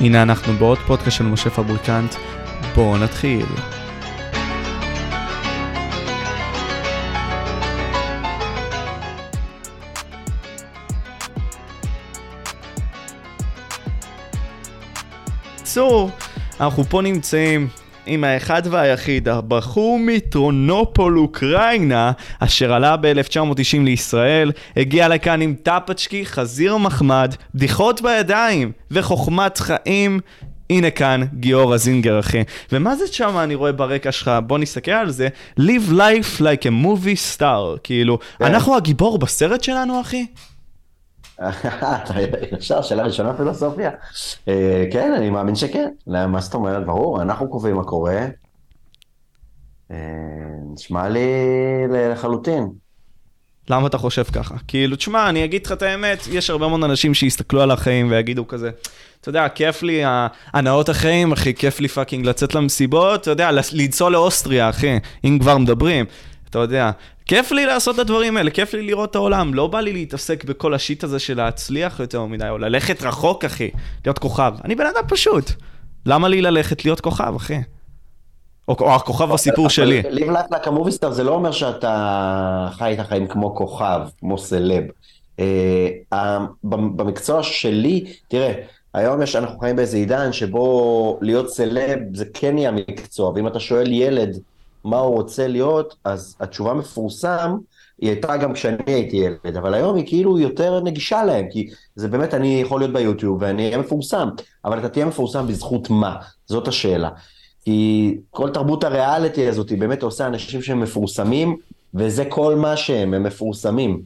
הנה אנחנו בעוד פודקאסט של משה פבריקנט, בואו נתחיל. בקיצור, אנחנו פה נמצאים עם האחד והיחיד, הבחור מטרונופול אוקראינה, אשר עלה ב-1990 לישראל, הגיע לכאן עם טאפצ'קי, חזיר מחמד, בדיחות בידיים וחוכמת חיים. הנה כאן גיורא זינגר אחי. ומה זה שם אני רואה ברקע שלך? בוא נסתכל על זה. Live life like a movie star. כאילו, כן. אנחנו הגיבור בסרט שלנו אחי? ישר, שאלה ראשונה פילוסופיה. אה, כן, אני מאמין שכן. מה זאת אומרת? ברור, אנחנו קובעים מה קורה. אה, נשמע לי לחלוטין. למה אתה חושב ככה? כאילו, תשמע, אני אגיד לך את האמת, יש הרבה מאוד אנשים שיסתכלו על החיים ויגידו כזה, אתה יודע, כיף לי הנאות החיים, אחי, כיף לי fucking לצאת למסיבות, אתה יודע, לנסוע לאוסטריה, אחי, אם כבר מדברים. אתה יודע, כיף לי לעשות את הדברים האלה, כיף לי לראות את העולם, לא בא לי להתעסק בכל ה shit הזה של להצליח יותר מדי, או ללכת רחוק, אחי, להיות כוכב. אני בן אדם פשוט. למה לי ללכת להיות כוכב, אחי? או, או הכוכב בסיפור שלי. live like a movie star זה לא אומר שאתה חי את החיים כמו כוכב, כמו סלב. אה, במקצוע שלי, תראה, היום יש, אנחנו חיים באיזה עידן שבו להיות סלב זה כן נהיה מקצוע, ואם אתה שואל ילד, מה הוא רוצה להיות, אז התשובה מפורסם, היא הייתה גם כשאני הייתי ילד, אבל היום היא כאילו יותר נגישה להם, כי זה באמת, אני יכול להיות ביוטיוב ואני אהיה מפורסם, אבל אתה תהיה מפורסם בזכות מה? זאת השאלה. כי כל תרבות הריאליטי הזאת היא באמת עושה אנשים שהם מפורסמים, וזה כל מה שהם, הם מפורסמים.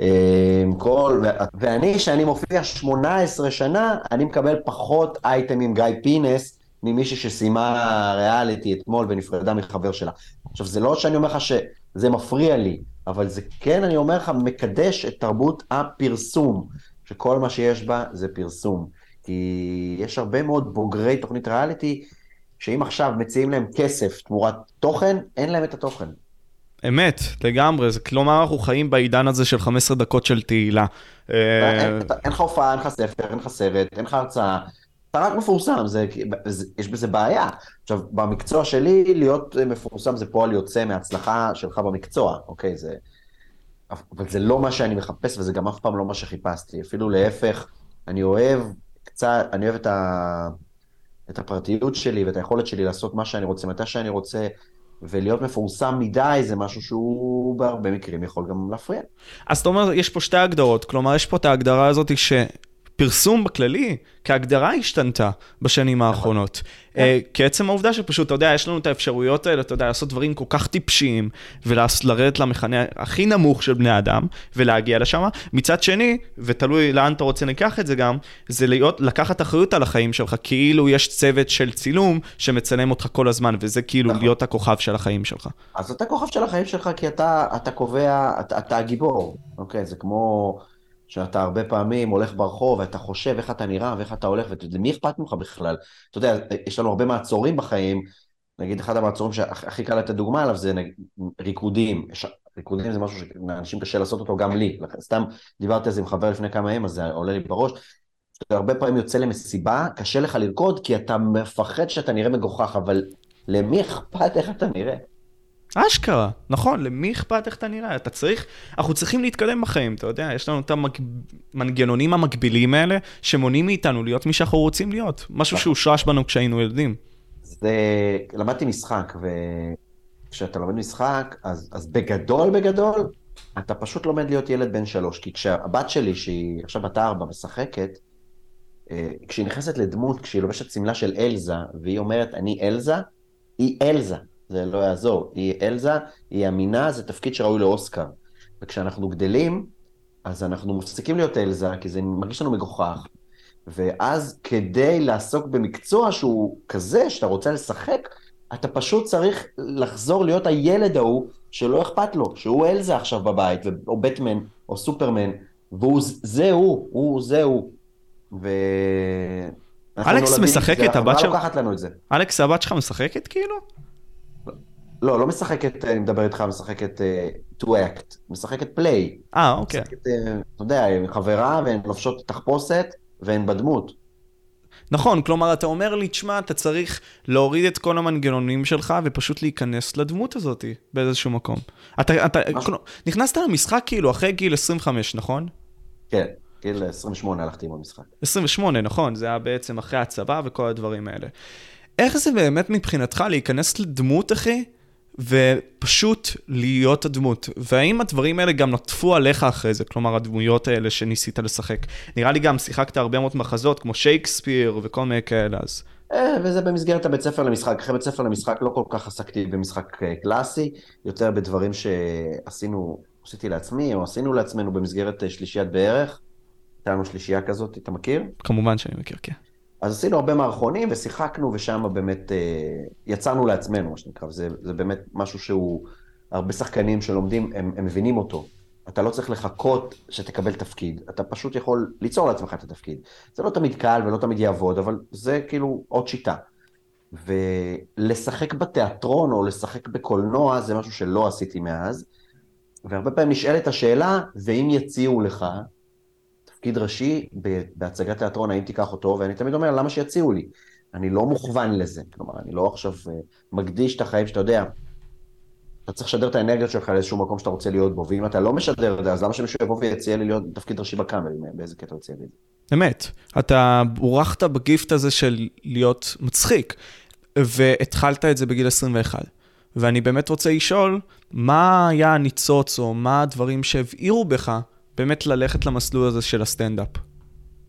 אה, כל, ואני, שאני מופיע 18 שנה, אני מקבל פחות אייטמים גיא פינס, ממישהי שסיימה ריאליטי אתמול ונפרדה מחבר שלה. עכשיו, זה לא שאני אומר לך שזה מפריע לי, אבל זה כן, אני אומר לך, מקדש את תרבות הפרסום, שכל מה שיש בה זה פרסום. כי יש הרבה מאוד בוגרי תוכנית ריאליטי, שאם עכשיו מציעים להם כסף תמורת תוכן, אין להם את התוכן. אמת, לגמרי, זה כלומר אנחנו חיים בעידן הזה של 15 דקות של תהילה. אין לך הופעה, אין לך ספר, אין לך סרט, אין לך הרצאה, אתה רק מפורסם, זה, זה, יש בזה בעיה. עכשיו, במקצוע שלי, להיות מפורסם זה פועל יוצא מהצלחה שלך במקצוע, אוקיי? זה... אבל זה לא מה שאני מחפש, וזה גם אף פעם לא מה שחיפשתי. אפילו להפך, אני אוהב קצת, אני אוהב את, ה... את הפרטיות שלי ואת היכולת שלי לעשות מה שאני רוצה, מתי שאני רוצה. ולהיות מפורסם מדי זה משהו שהוא בהרבה מקרים יכול גם להפריע. אז אתה אומר, יש פה שתי הגדרות, כלומר, יש פה את ההגדרה הזאת ש... פרסום בכללי, כהגדרה השתנתה בשנים נכון. האחרונות. כן. אה, כעצם העובדה שפשוט, אתה יודע, יש לנו את האפשרויות האלה, אתה יודע, לעשות דברים כל כך טיפשיים, ולרדת למכנה הכי נמוך של בני אדם, ולהגיע לשם. מצד שני, ותלוי לאן אתה רוצה לקח את זה גם, זה להיות, לקחת אחריות על החיים שלך, כאילו יש צוות של צילום שמצלם אותך כל הזמן, וזה כאילו נכון. להיות הכוכב של החיים שלך. אז אתה כוכב של החיים שלך כי אתה, אתה קובע, אתה, אתה הגיבור, אוקיי? זה כמו... שאתה הרבה פעמים הולך ברחוב ואתה חושב איך אתה נראה ואיך אתה הולך, ולמי אכפת ממך בכלל? אתה יודע, יש לנו הרבה מעצורים בחיים, נגיד אחד המעצורים שהכי קל לתת דוגמה עליו זה נגיד, ריקודים. ריקודים זה משהו שלאנשים קשה לעשות אותו, גם לי. סתם דיברתי על זה עם חבר לפני כמה ימים, אז זה עולה לי בראש. הרבה פעמים יוצא למסיבה, קשה לך לרקוד כי אתה מפחד שאתה נראה מגוחך, אבל למי אכפת איך אתה נראה? אשכרה, נכון, למי אכפת איך אתה נראה? אתה צריך, אנחנו צריכים להתקדם בחיים, אתה יודע, יש לנו את המנגנונים המקבילים האלה, שמונעים מאיתנו להיות מי שאנחנו רוצים להיות, משהו שהושרש בנו כשהיינו ילדים. זה, למדתי משחק, וכשאתה לומד משחק, אז, אז בגדול בגדול, אתה פשוט לומד להיות ילד בן שלוש, כי כשהבת שלי, שהיא עכשיו בת ארבע, משחקת, אה, כשהיא נכנסת לדמות, כשהיא לובשת שמלה של אלזה, והיא אומרת, אני אלזה, היא אלזה. זה לא יעזור. היא אלזה, היא אמינה, זה תפקיד שראוי לאוסקר. וכשאנחנו גדלים, אז אנחנו מפסיקים להיות אלזה, כי זה מרגיש לנו מגוחך. ואז כדי לעסוק במקצוע שהוא כזה, שאתה רוצה לשחק, אתה פשוט צריך לחזור להיות הילד ההוא שלא אכפת לו, שהוא אלזה עכשיו בבית, או בטמן, או סופרמן, והוא זה הוא, הוא זה הוא. ו... אלכס משחקת, הבת שלך... לוקחת לנו את זה. אלכס, הבת שלך משחקת כאילו? לא, לא משחקת, אני מדבר איתך, משחקת uh, to act, משחקת פליי. אה, אוקיי. משחקת, uh, אתה יודע, עם חברה, והן לובשות תחפושת, והן בדמות. נכון, כלומר, אתה אומר לי, תשמע, אתה צריך להוריד את כל המנגנונים שלך ופשוט להיכנס לדמות הזאת באיזשהו מקום. אתה, אתה, כלומר, נכנסת למשחק כאילו אחרי גיל 25, נכון? כן, גיל 28 הלכתי עם המשחק. 28, נכון, זה היה בעצם אחרי הצבא וכל הדברים האלה. איך זה באמת מבחינתך להיכנס לדמות, אחי, ופשוט להיות הדמות. והאם הדברים האלה גם נטפו עליך אחרי זה, כלומר הדמויות האלה שניסית לשחק? נראה לי גם שיחקת הרבה מאוד מחזות כמו שייקספיר וכל מיני כאלה, אז... אה, וזה במסגרת הבית ספר למשחק. אחרי בית ספר למשחק לא כל כך עסקתי במשחק אה, קלאסי, יותר בדברים שעשינו, עשיתי לעצמי, או עשינו לעצמנו במסגרת אה, שלישיית בערך. הייתה לנו שלישייה כזאת, אתה מכיר? כמובן שאני מכיר, כן. אז עשינו הרבה מערכונים ושיחקנו, ושם באמת אה, יצרנו לעצמנו, מה שנקרא, וזה זה באמת משהו שהוא, הרבה שחקנים שלומדים, הם, הם מבינים אותו. אתה לא צריך לחכות שתקבל תפקיד, אתה פשוט יכול ליצור לעצמך את התפקיד. זה לא תמיד קל ולא תמיד יעבוד, אבל זה כאילו עוד שיטה. ולשחק בתיאטרון או לשחק בקולנוע זה משהו שלא עשיתי מאז, והרבה פעמים נשאלת השאלה, ואם יציעו לך, תפקיד ראשי בהצגת תיאטרון, האם תיקח אותו, ואני תמיד אומר, למה שיציעו לי? אני לא מוכוון לזה, כלומר, אני לא עכשיו אה, מקדיש את החיים שאתה יודע. אתה צריך לשדר את האנרגיות שלך לאיזשהו מקום שאתה רוצה להיות בו, ואם אתה לא משדר את זה, אז למה שמישהו יבוא ויציע לי להיות תפקיד ראשי בקאמרי, באיזה קטע יציע לי את זה? אמת, אתה בורחת בגיפט הזה של להיות מצחיק, והתחלת את זה בגיל 21. ואני באמת רוצה לשאול, מה היה הניצוץ, או מה הדברים שהבעירו בך באמת ללכת למסלול הזה של הסטנדאפ?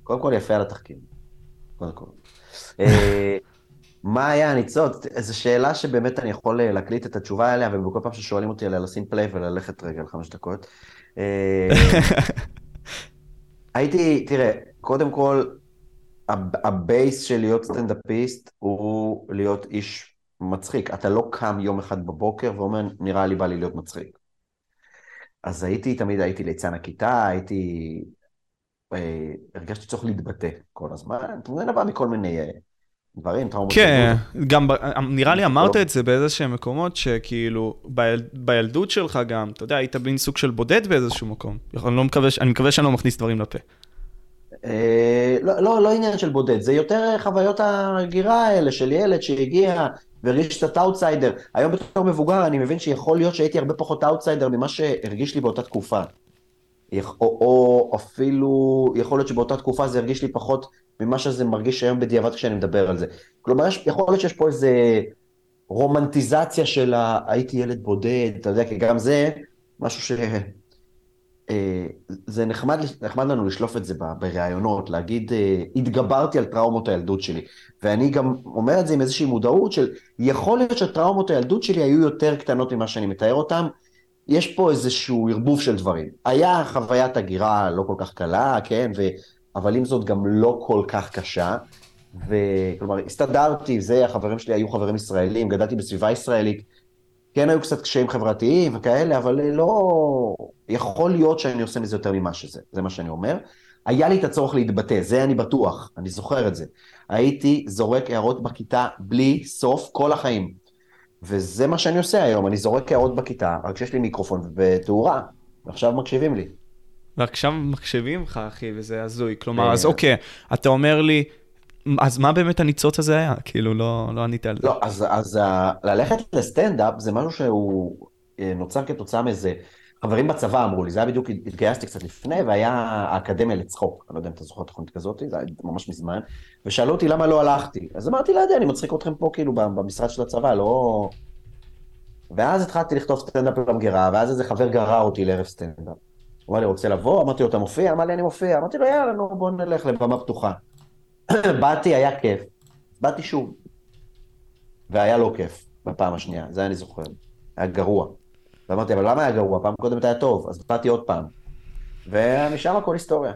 קודם כל יפה על התחקיר. קודם כל. אה, מה היה הניצוץ? זו שאלה שבאמת אני יכול אה, להקליט את התשובה עליה, ובכל פעם ששואלים אותי עליה לשים play וללכת רגע לחמש דקות. אה, הייתי, תראה, קודם כל, ה base של להיות סטנדאפיסט הוא להיות איש מצחיק. אתה לא קם יום אחד בבוקר ואומר, נראה לי בא לי להיות מצחיק. אז הייתי, תמיד הייתי ליצן הכיתה, הייתי... אה, הרגשתי צורך להתבטא כל הזמן, זה נבע מכל מיני אה, דברים, טראומות. כן, גם ב, נראה לי אמרת את זה באיזה שהם מקומות, שכאילו, ביל, בילדות שלך גם, אתה יודע, היית מין סוג של בודד באיזשהו מקום. אני, לא מקווה, אני מקווה שאני לא מכניס דברים לפה. אה, לא, לא, לא עניין של בודד, זה יותר חוויות ההגירה האלה של ילד שהגיע והרגיש קצת אאוטסיידר. היום בתור מבוגר אני מבין שיכול להיות שהייתי הרבה פחות אאוטסיידר ממה שהרגיש לי באותה תקופה. או, או אפילו יכול להיות שבאותה תקופה זה הרגיש לי פחות ממה שזה מרגיש היום בדיעבד כשאני מדבר על זה. כלומר, יש, יכול להיות שיש פה איזה רומנטיזציה של ה... הייתי ילד בודד, אתה יודע, כי גם זה משהו ש... אה, זה נחמד, נחמד לנו לשלוף את זה בראיונות, להגיד, אה, התגברתי על טראומות הילדות שלי. ואני גם אומר את זה עם איזושהי מודעות של, יכול להיות שטראומות הילדות שלי היו יותר קטנות ממה שאני מתאר אותן, יש פה איזשהו ערבוב של דברים. היה חוויית הגירה לא כל כך קלה, כן, ו... אבל עם זאת גם לא כל כך קשה. וכלומר, הסתדרתי, זה, החברים שלי היו חברים ישראלים, גדלתי בסביבה ישראלית, כן היו קצת קשיים חברתיים וכאלה, אבל לא... יכול להיות שאני עושה מזה יותר ממה שזה, זה מה שאני אומר. היה לי את הצורך להתבטא, זה אני בטוח, אני זוכר את זה. הייתי זורק הערות בכיתה בלי סוף כל החיים. וזה מה שאני עושה היום, אני זורק הערות בכיתה, רק שיש לי מיקרופון ותאורה, ועכשיו מקשיבים לי. ועכשיו מקשיבים לך, אחי, וזה הזוי. כלומר, אז אוקיי, אתה אומר לי, אז מה באמת הניצוץ הזה היה? כאילו, לא, לא ענית על זה. לא, אז, אז ללכת לסטנדאפ זה משהו שהוא אה, נוצר כתוצאה מאיזה... חברים בצבא אמרו לי, זה היה בדיוק, התגייסתי קצת לפני, והיה האקדמיה לצחוק, אני לא יודע אם אתה זוכר תוכנית כזאת, זה היה ממש מזמן, ושאלו אותי למה לא הלכתי. אז אמרתי, לא יודע, אני מצחיק אתכם פה כאילו במשרד של הצבא, לא... ואז התחלתי לכתוב סטנדאפ למגירה, ואז איזה חבר גרר אותי לערב סטנדאפ. הוא אמר לי, רוצה לבוא? אמרתי לו, אתה מופיע? אמר לי, אני מופיע. אמרתי לו, יאללה, נו, בוא נלך לבמה פתוחה. באתי, היה כיף. באתי שוב. והיה לא כיף בפעם השנייה, זה אני זוכר. היה גרוע. ואמרתי, אבל למה היה גרוע? פעם קודמת היה טוב, אז באתי עוד פעם. ומשם הכל היסטוריה.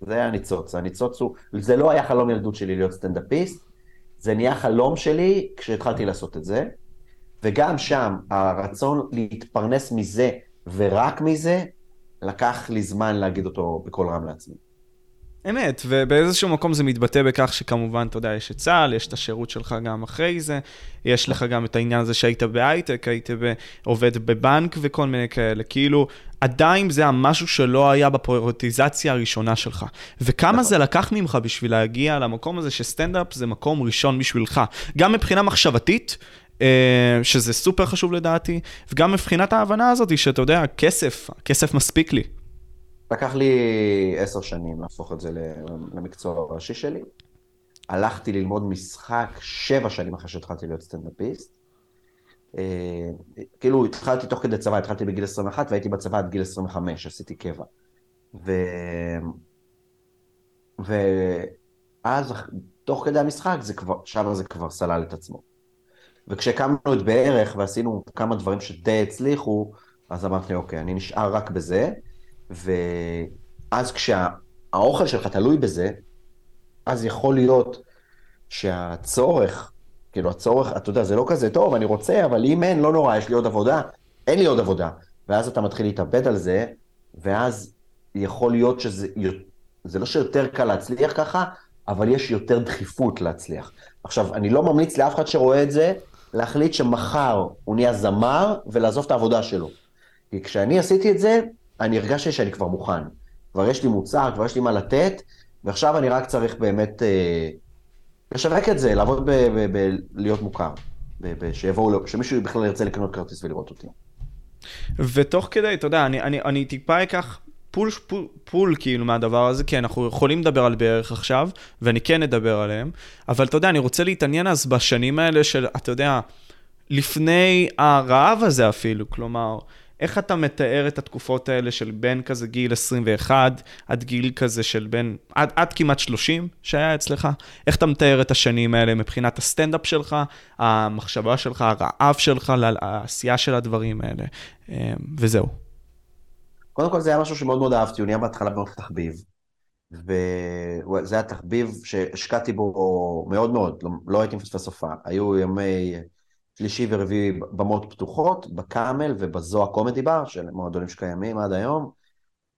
זה היה הניצוץ. הניצוץ הוא, זה לא היה חלום ילדות שלי להיות סטנדאפיסט, זה נהיה חלום שלי כשהתחלתי לעשות את זה. וגם שם, הרצון להתפרנס מזה ורק מזה, לקח לי זמן להגיד אותו בקול רם לעצמי. אמת, ובאיזשהו מקום זה מתבטא בכך שכמובן, אתה יודע, יש את צה"ל, יש את השירות שלך גם אחרי זה, יש לך גם את העניין הזה שהיית בהייטק, היית עובד בבנק וכל מיני כאלה, כאילו, עדיין זה המשהו שלא היה בפריוריטיזציה הראשונה שלך. וכמה נכון. זה לקח ממך בשביל להגיע למקום הזה שסטנדאפ זה מקום ראשון בשבילך, גם מבחינה מחשבתית, אה, שזה סופר חשוב לדעתי, וגם מבחינת ההבנה הזאת שאתה יודע, כסף, כסף מספיק לי. לקח לי עשר שנים להפוך את זה למקצוע הראשי שלי. הלכתי ללמוד משחק שבע שנים אחרי שהתחלתי להיות סטנדאפיסט. אה, כאילו התחלתי תוך כדי צבא, התחלתי בגיל 21 והייתי בצבא עד גיל 25, עשיתי קבע. ו... ואז תוך כדי המשחק זה כבר, שם זה כבר סלל את עצמו. וכשהקמנו את בערך ועשינו כמה דברים שדי הצליחו, אז אמרתי, אוקיי, אני נשאר רק בזה, ואז כשהאוכל שלך תלוי בזה, אז יכול להיות שהצורך, כאילו הצורך, אתה יודע, זה לא כזה טוב, אני רוצה, אבל אם אין, לא נורא, יש לי עוד עבודה, אין לי עוד עבודה. ואז אתה מתחיל להתאבד על זה, ואז יכול להיות שזה, זה לא שיותר קל להצליח ככה, אבל יש יותר דחיפות להצליח. עכשיו, אני לא ממליץ לאף אחד שרואה את זה, להחליט שמחר הוא נהיה זמר ולעזוב את העבודה שלו. כי כשאני עשיתי את זה, אני הרגשתי שאני כבר מוכן. כבר יש לי מוצר, כבר יש לי מה לתת, ועכשיו אני רק צריך באמת אה, לשווק את זה, לעבוד בלהיות מוכר. שיבואו, שמישהו בכלל ירצה לקנות כרטיס ולראות אותי. ותוך כדי, אתה יודע, אני, אני, אני טיפה אקח pull, pull, pull כאילו מהדבר הזה, כי אנחנו יכולים לדבר על בערך עכשיו, ואני כן אדבר עליהם, אבל אתה יודע, אני רוצה להתעניין אז בשנים האלה של, אתה יודע, לפני הרעב הזה אפילו, כלומר, איך אתה מתאר את התקופות האלה של בין כזה גיל 21 עד גיל כזה של בין, עד, עד כמעט 30 שהיה אצלך? איך אתה מתאר את השנים האלה מבחינת הסטנדאפ שלך, המחשבה שלך, הרעב שלך, העשייה של הדברים האלה, אה, וזהו. קודם כל זה היה משהו שמאוד מאוד אהבתי, הוא נהיה בהתחלה מאוד תחביב. וזה היה תחביב שהשקעתי בו מאוד מאוד, לא, לא הייתי מפספס הופעה. היו ימי שלישי ורביעי במות פתוחות, בקאמל ובזוהה קומדי בר, של מועדונים שקיימים עד היום,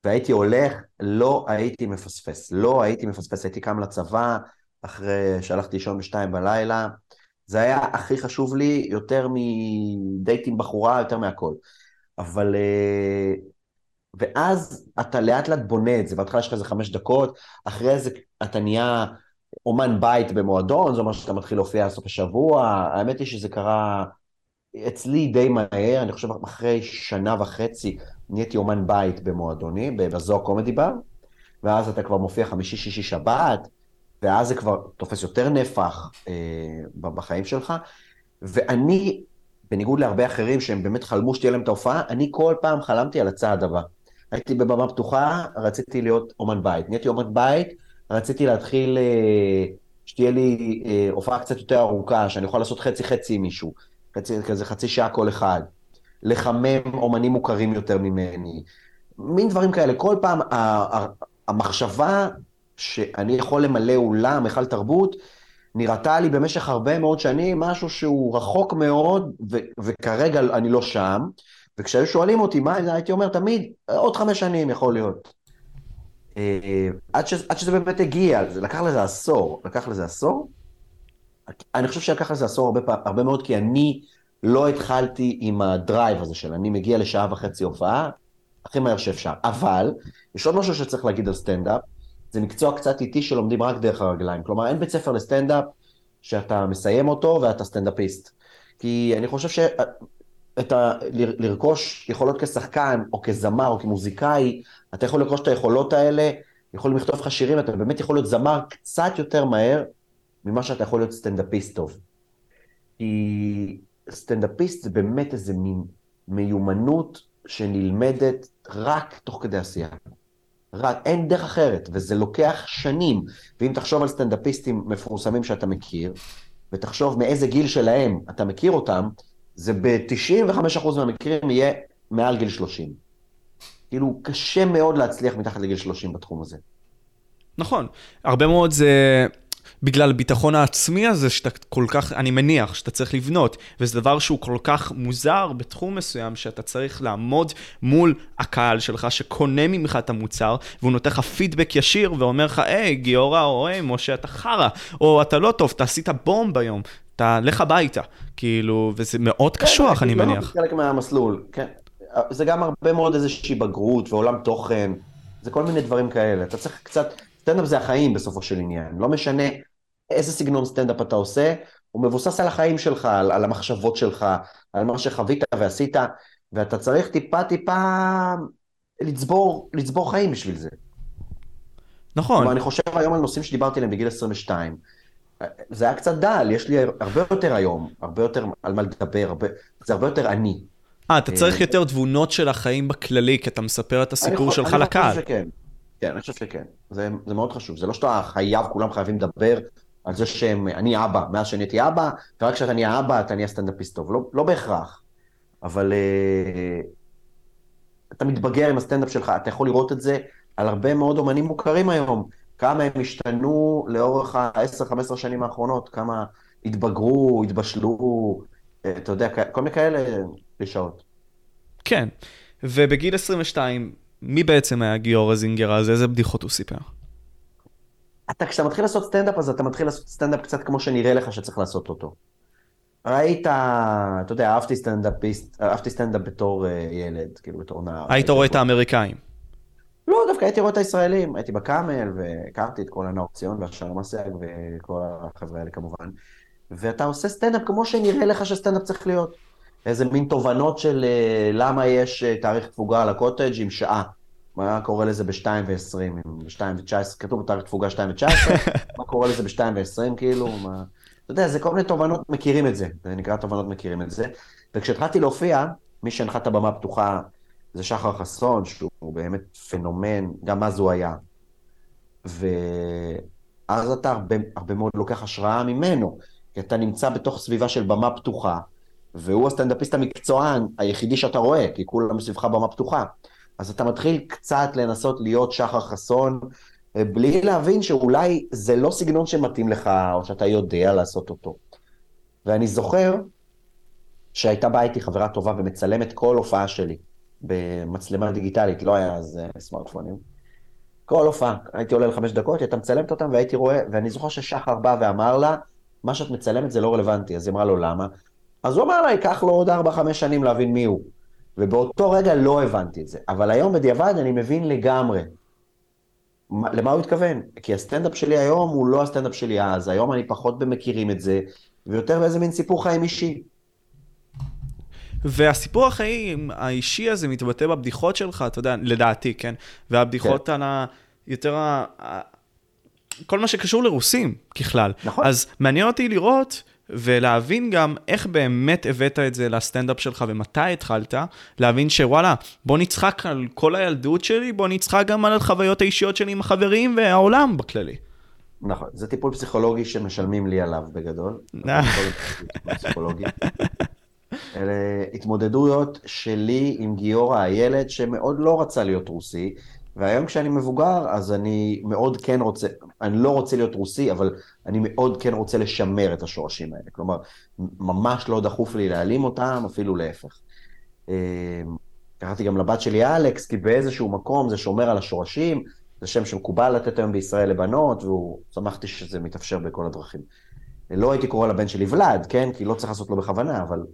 והייתי הולך, לא הייתי מפספס, לא הייתי מפספס, הייתי קם לצבא אחרי שהלכתי לישון בשתיים בלילה, זה היה הכי חשוב לי יותר מדייט עם בחורה, יותר מהכל. אבל... אה, ואז אתה לאט לאט בונה את זה, בהתחלה יש לך איזה חמש דקות, אחרי זה אתה נהיה אומן בית במועדון, זה אומר שאתה מתחיל להופיע סוף השבוע, האמת היא שזה קרה אצלי די מהר, אני חושב אחרי שנה וחצי נהייתי אומן בית במועדוני, בזוהר קומדי בר, ואז אתה כבר מופיע חמישי, שישי, שבת, ואז זה כבר תופס יותר נפח אה, בחיים שלך, ואני, בניגוד להרבה אחרים שהם באמת חלמו שתהיה להם את ההופעה, אני כל פעם חלמתי על הצעד הבא. הייתי בבמה פתוחה, רציתי להיות אומן בית. נהייתי אומן בית, רציתי להתחיל, אה, שתהיה לי אה, הופעה קצת יותר ארוכה, שאני יכול לעשות חצי-חצי עם מישהו, חצי, כזה חצי שעה כל אחד, לחמם אומנים מוכרים יותר ממני, מין דברים כאלה. כל פעם המחשבה שאני יכול למלא אולם, היכל תרבות, נראתה לי במשך הרבה מאוד שנים משהו שהוא רחוק מאוד, ו- וכרגע אני לא שם. וכשהיו שואלים אותי מה זה, הייתי אומר תמיד, עוד חמש שנים יכול להיות. אה, עד, ש, עד שזה באמת הגיע, זה לקח לזה עשור, לקח לזה עשור. אני חושב שלקח לזה עשור הרבה, הרבה מאוד, כי אני לא התחלתי עם ה drive הזה של אני מגיע לשעה וחצי הופעה, הכי מהר שאפשר. אבל, יש עוד משהו שצריך להגיד על סטנדאפ, זה מקצוע קצת איטי שלומדים רק דרך הרגליים. כלומר, אין בית ספר לסטנדאפ שאתה מסיים אותו ואתה סטנדאפיסט. כי אני חושב ש... את ה... לרכוש יכולות כשחקן, או כזמר, או כמוזיקאי, אתה יכול לרכוש את היכולות האלה, יכולים לכתוב לך שירים, אתה באמת יכול להיות זמר קצת יותר מהר ממה שאתה יכול להיות סטנדאפיסט טוב. כי סטנדאפיסט זה באמת איזה מין מיומנות שנלמדת רק תוך כדי עשייה. רק, אין דרך אחרת, וזה לוקח שנים. ואם תחשוב על סטנדאפיסטים מפורסמים שאתה מכיר, ותחשוב מאיזה גיל שלהם אתה מכיר אותם, זה ב-95% מהמקרים יהיה מעל גיל 30. כאילו, קשה מאוד להצליח מתחת לגיל 30 בתחום הזה. נכון, הרבה מאוד זה... בגלל הביטחון העצמי הזה שאתה כל כך, אני מניח, שאתה צריך לבנות, וזה דבר שהוא כל כך מוזר בתחום מסוים, שאתה צריך לעמוד מול הקהל שלך שקונה ממך את המוצר, והוא נותן לך פידבק ישיר ואומר לך, היי, גיורא, או היי, משה, אתה חרא, או אתה לא טוב, אתה עשית בום ביום, אתה לך הביתה, כאילו, וזה מאוד כן, קשוח, אני מניח. זה חלק מהמסלול, כן. זה גם הרבה מאוד איזושהי בגרות ועולם תוכן, זה כל מיני דברים כאלה. אתה צריך קצת, סטנדאפ זה החיים בסופו של עניין. לא משנה איזה סגנון סטנדאפ אתה עושה, הוא מבוסס על החיים שלך, על, על המחשבות שלך, על מה שחווית ועשית, ואתה צריך טיפה טיפה לצבור, לצבור חיים בשביל זה. נכון. כלומר, אני חושב היום על נושאים שדיברתי עליהם בגיל 22. זה היה קצת דל, יש לי הרבה יותר היום, הרבה יותר על מה לדבר, הרבה, זה הרבה יותר אני. אה, אתה צריך יותר תבונות של החיים בכללי, כי אתה מספר את הסיפור שלך לקהל. אני חושב שכן. כן, אני חושב שכן. זה, זה מאוד חשוב. זה לא שאתה חייב, כולם חייבים לדבר על זה שהם, אני אבא, מאז שנהייתי אבא, ורק כשאתה נהיה אבא אתה נהיה סטנדאפיסט טוב. לא, לא בהכרח. אבל uh, אתה מתבגר עם הסטנדאפ שלך, אתה יכול לראות את זה על הרבה מאוד אומנים מוכרים היום. כמה הם השתנו לאורך ה-10-15 שנים האחרונות, כמה התבגרו, התבשלו, אתה יודע, כל מיני כאלה קלישאות. כן, ובגיל 22, מי בעצם היה גיורא זינגר אז? איזה בדיחות הוא סיפר? אתה, כשאתה מתחיל לעשות סטנדאפ, אז אתה מתחיל לעשות סטנדאפ קצת כמו שנראה לך שצריך לעשות אותו. ראית, אתה יודע, אהבתי סטנדאפיסט, אהבתי סטנדאפ בתור ילד, כאילו בתור נער. היית רואה את האמריקאים. לא, דווקא הייתי רואה את הישראלים, הייתי בקאמל, והכרתי את כל הנאור ציון והשאר מסייג וכל החבר'ה האלה כמובן. ואתה עושה סטנדאפ כמו שנראה לך שסטנדאפ צריך להיות. איזה מין תובנות של למה יש תאריך תפוגה על הקוטג' עם שעה. מה קורה לזה ב-2 ו-20, ב-2 ו-19, כתוב בתאריך תפוגה 2 ו-19, מה קורה לזה ב-2 ו-20, כאילו, מה... אתה יודע, זה כל מיני תובנות, מכירים את זה, זה נקרא תובנות מכירים את זה. וכשהתחלתי להופיע, מי שהנחה את הבמה הפתוחה זה שחר חסון, שהוא באמת פנומן, גם אז הוא היה. ואז אתה הרבה, הרבה מאוד לוקח השראה ממנו, כי אתה נמצא בתוך סביבה של במה פתוחה, והוא הסטנדאפיסט המקצוען היחידי שאתה רואה, כי כולם סביבך במה פתוחה. אז אתה מתחיל קצת לנסות להיות שחר חסון, בלי להבין שאולי זה לא סגנון שמתאים לך, או שאתה יודע לעשות אותו. ואני זוכר שהייתה באה איתי חברה טובה ומצלמת כל הופעה שלי. במצלמה דיגיטלית, לא היה אז uh, סמארטפונים. כל הופעה, הייתי עולה לחמש דקות, הייתה מצלמת אותם והייתי רואה, ואני זוכר ששחר בא ואמר לה, מה שאת מצלמת זה לא רלוונטי, אז היא אמרה לו למה? אז הוא אמר לה, ייקח לו עוד ארבע, חמש שנים להבין מי הוא. ובאותו רגע לא הבנתי את זה. אבל היום בדיעבד אני מבין לגמרי. למה הוא התכוון? כי הסטנדאפ שלי היום הוא לא הסטנדאפ שלי אז, היום אני פחות במכירים את זה, ויותר באיזה מין סיפור חיים אישי. והסיפור החיים האישי הזה מתבטא בבדיחות שלך, אתה יודע, לדעתי, כן? והבדיחות כן. על ה... יותר ה... כל מה שקשור לרוסים ככלל. נכון. אז מעניין אותי לראות ולהבין גם איך באמת הבאת את זה לסטנדאפ שלך ומתי התחלת, להבין שוואלה, בוא נצחק על כל הילדות שלי, בוא נצחק גם על החוויות האישיות שלי עם החברים והעולם בכללי. נכון, זה טיפול פסיכולוגי שמשלמים לי עליו בגדול. פסיכולוגי. אלה התמודדויות שלי עם גיורא הילד, שמאוד לא רצה להיות רוסי, והיום כשאני מבוגר, אז אני מאוד כן רוצה, אני לא רוצה להיות רוסי, אבל אני מאוד כן רוצה לשמר את השורשים האלה. כלומר, ממש לא דחוף לי להעלים אותם, אפילו להפך. אמ, קראתי גם לבת שלי אלכס, כי באיזשהו מקום זה שומר על השורשים, זה שם שמקובל לתת היום בישראל לבנות, והוא, שמחתי שזה מתאפשר בכל הדרכים. לא הייתי קורא לבן שלי ולד, כן? כי לא צריך לעשות לו בכוונה, אבל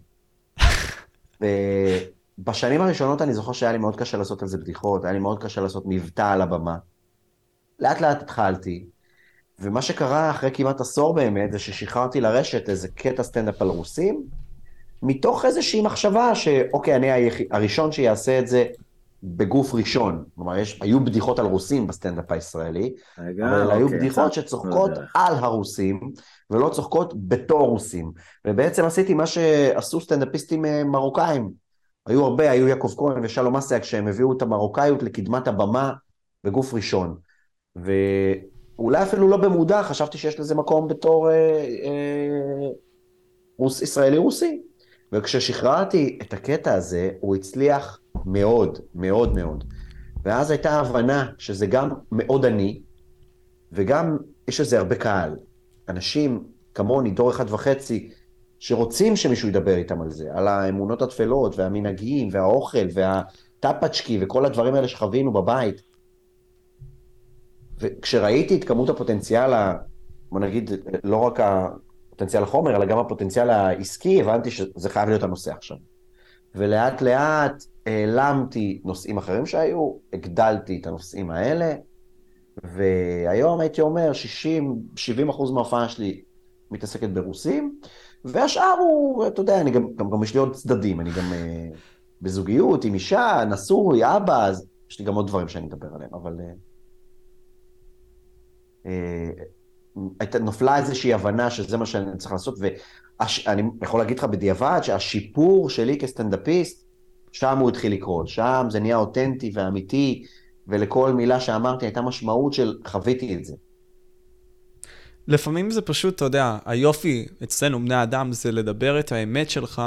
בשנים הראשונות אני זוכר שהיה לי מאוד קשה לעשות על זה בדיחות, היה לי מאוד קשה לעשות מבטא על הבמה. לאט לאט התחלתי, ומה שקרה אחרי כמעט עשור באמת, זה ששחררתי לרשת איזה קטע סטנדאפ על רוסים, מתוך איזושהי מחשבה שאוקיי, אני היח... הראשון שיעשה את זה בגוף ראשון. כלומר, יש, היו בדיחות על רוסים בסטנדאפ הישראלי, רגע, אבל אוקיי, היו בדיחות שצוחקות לא על הרוסים, ולא צוחקות בתור רוסים. ובעצם עשיתי מה שעשו סטנדאפיסטים אה, מרוקאים. היו הרבה, היו יעקב כהן ושלום אסייג, שהם הביאו את המרוקאיות לקדמת הבמה בגוף ראשון. ואולי אפילו לא במודע, חשבתי שיש לזה מקום בתור אה, אה, רוס, ישראלי-רוסי. וכששחררתי את הקטע הזה, הוא הצליח מאוד, מאוד מאוד. ואז הייתה הבנה שזה גם מאוד עני, וגם יש לזה הרבה קהל. אנשים כמוני, דור אחד וחצי, שרוצים שמישהו ידבר איתם על זה, על האמונות התפלות והמנהגים והאוכל והטאפצ'קי וכל הדברים האלה שחווינו בבית. וכשראיתי את כמות הפוטנציאל, בוא נגיד, לא רק הפוטנציאל החומר, אלא גם הפוטנציאל העסקי, הבנתי שזה חייב להיות הנושא עכשיו. ולאט לאט העלמתי נושאים אחרים שהיו, הגדלתי את הנושאים האלה, והיום הייתי אומר, 60-70 אחוז מההופעה שלי מתעסקת ברוסים, והשאר הוא, אתה יודע, אני גם, גם, גם יש לי עוד צדדים, אני גם uh, בזוגיות עם אישה, נשוי, אבא, אז יש לי גם עוד דברים שאני אדבר עליהם, אבל... Uh, uh, נופלה איזושהי הבנה שזה מה שאני צריך לעשות, ואני יכול להגיד לך בדיעבד שהשיפור שלי כסטנדאפיסט, שם הוא התחיל לקרות, שם זה נהיה אותנטי ואמיתי, ולכל מילה שאמרתי הייתה משמעות של חוויתי את זה. לפעמים זה פשוט, אתה יודע, היופי אצלנו, בני אדם, זה לדבר את האמת שלך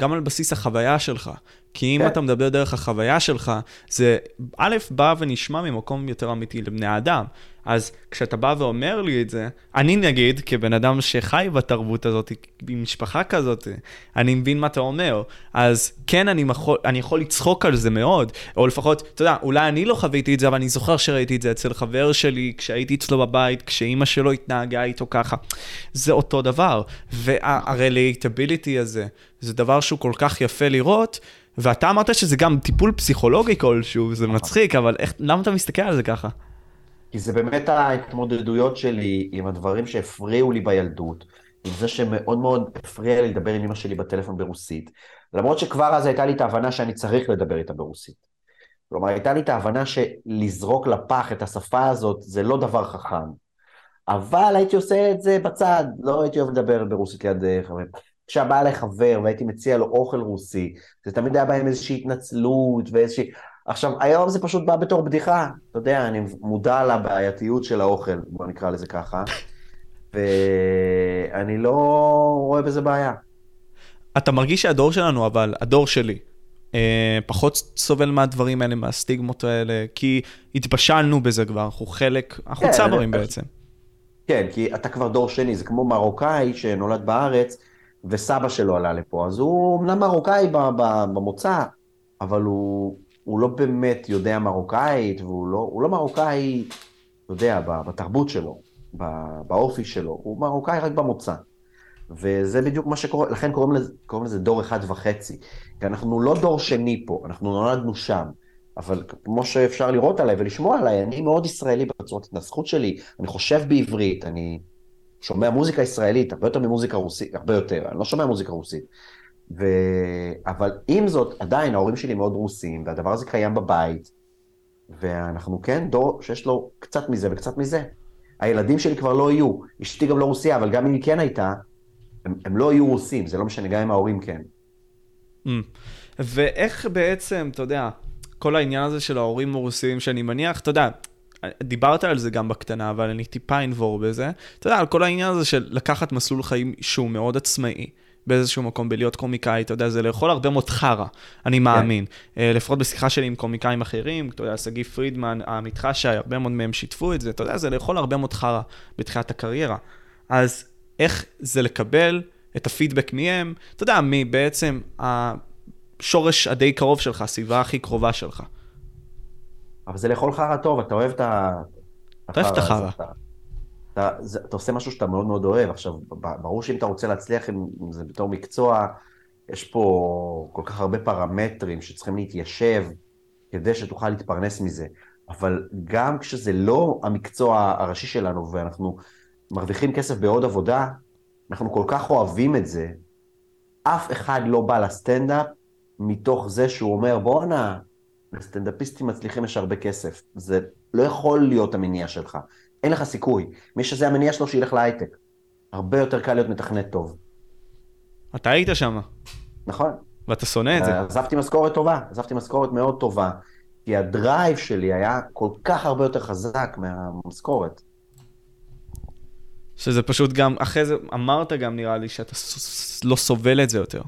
גם על בסיס החוויה שלך. כי אם כן. אתה מדבר דרך החוויה שלך, זה א', בא ונשמע ממקום יותר אמיתי לבני האדם. אז כשאתה בא ואומר לי את זה, אני נגיד, כבן אדם שחי בתרבות הזאת, עם משפחה כזאת, אני מבין מה אתה אומר. אז כן, אני, יכול, אני יכול לצחוק על זה מאוד, או לפחות, אתה יודע, אולי אני לא חוויתי את זה, אבל אני זוכר שראיתי את זה אצל חבר שלי, כשהייתי אצלו בבית, כשאימא שלו התנהגה איתו ככה. זה אותו דבר. וה-relatability הזה, זה דבר שהוא כל כך יפה לראות. ואתה אמרת שזה גם טיפול פסיכולוגי כלשהו, זה מצחיק, אבל איך, למה אתה מסתכל על זה ככה? כי זה באמת ההתמודדויות שלי עם הדברים שהפריעו לי בילדות, עם זה שמאוד מאוד הפריע לי לדבר עם אמא שלי בטלפון ברוסית, למרות שכבר אז הייתה לי את ההבנה שאני צריך לדבר איתה ברוסית. כלומר, הייתה לי את ההבנה שלזרוק לפח את השפה הזאת זה לא דבר חכם. אבל הייתי עושה את זה בצד, לא הייתי אוהב לדבר ברוסית ליד חברים. כשהיה בא אליי חבר והייתי מציע לו אוכל רוסי, זה תמיד היה בא עם איזושהי התנצלות ואיזושהי... עכשיו, היום זה פשוט בא בתור בדיחה, אתה יודע, אני מודע לבעייתיות של האוכל, בוא נקרא לזה ככה, ואני לא רואה בזה בעיה. אתה מרגיש שהדור שלנו, אבל הדור שלי, אה, פחות סובל מהדברים האלה, מהסטיגמות האלה, כי התבשלנו בזה כבר, אנחנו חלק, אנחנו כן, צברים בעצם. כן, כי אתה כבר דור שני, זה כמו מרוקאי שנולד בארץ, וסבא שלו עלה לפה, אז הוא אמנם מרוקאי במוצא, אבל הוא, הוא לא באמת יודע מרוקאית, והוא לא, לא מרוקאי, אתה יודע, בתרבות שלו, באופי שלו, הוא מרוקאי רק במוצא. וזה בדיוק מה שקורה, לכן קוראים לזה, קוראים לזה דור אחד וחצי. כי אנחנו לא דור שני פה, אנחנו נולדנו שם. אבל כמו שאפשר לראות עליי ולשמוע עליי, אני מאוד ישראלי בצורת התנסחות שלי, אני חושב בעברית, אני שומע מוזיקה ישראלית, הרבה יותר ממוזיקה רוסית, הרבה יותר, אני לא שומע מוזיקה רוסית. ו... אבל עם זאת, עדיין ההורים שלי מאוד רוסים, והדבר הזה קיים בבית, ואנחנו כן דור שיש לו קצת מזה וקצת מזה. הילדים שלי כבר לא יהיו, אשתי גם לא רוסיה, אבל גם אם היא כן הייתה, הם, הם לא יהיו רוסים, זה לא משנה, גם אם ההורים כן. Mm. ואיך בעצם, אתה יודע, כל העניין הזה של ההורים הרוסים, שאני מניח, אתה יודע, דיברת על זה גם בקטנה, אבל אני טיפה אנבור בזה. אתה יודע, על כל העניין הזה של לקחת מסלול חיים שהוא מאוד עצמאי. באיזשהו מקום בלהיות קומיקאי, אתה יודע, זה לאכול הרבה מאוד חרא, אני מאמין. Yeah. אה, לפחות בשיחה שלי עם קומיקאים אחרים, אתה יודע, שגיא פרידמן, עמיתך שי, הרבה מאוד מהם שיתפו את זה, אתה יודע, זה לאכול הרבה מאוד חרא בתחילת הקריירה. אז איך זה לקבל את הפידבק מהם, אתה יודע, מבעצם השורש הדי קרוב שלך, הסביבה הכי קרובה שלך. אבל זה לאכול חרא טוב, אתה אוהב את ה... אתה אוהב את החרא. אתה, זה, אתה עושה משהו שאתה מאוד מאוד אוהב. עכשיו, ברור שאם אתה רוצה להצליח עם, זה בתור מקצוע, יש פה כל כך הרבה פרמטרים שצריכים להתיישב כדי שתוכל להתפרנס מזה. אבל גם כשזה לא המקצוע הראשי שלנו ואנחנו מרוויחים כסף בעוד עבודה, אנחנו כל כך אוהבים את זה, אף אחד לא בא לסטנדאפ מתוך זה שהוא אומר, בואנה, לסטנדאפיסטים מצליחים יש הרבה כסף. זה לא יכול להיות המניע שלך. אין לך סיכוי. מי שזה המניע שלו, שילך להייטק. הרבה יותר קל להיות מתכנת טוב. אתה היית שם. נכון. ואתה שונא את זה. עזבתי משכורת טובה, עזבתי משכורת מאוד טובה, כי הדרייב שלי היה כל כך הרבה יותר חזק מהמשכורת. שזה פשוט גם, אחרי זה אמרת גם נראה לי שאתה לא סובל את זה יותר.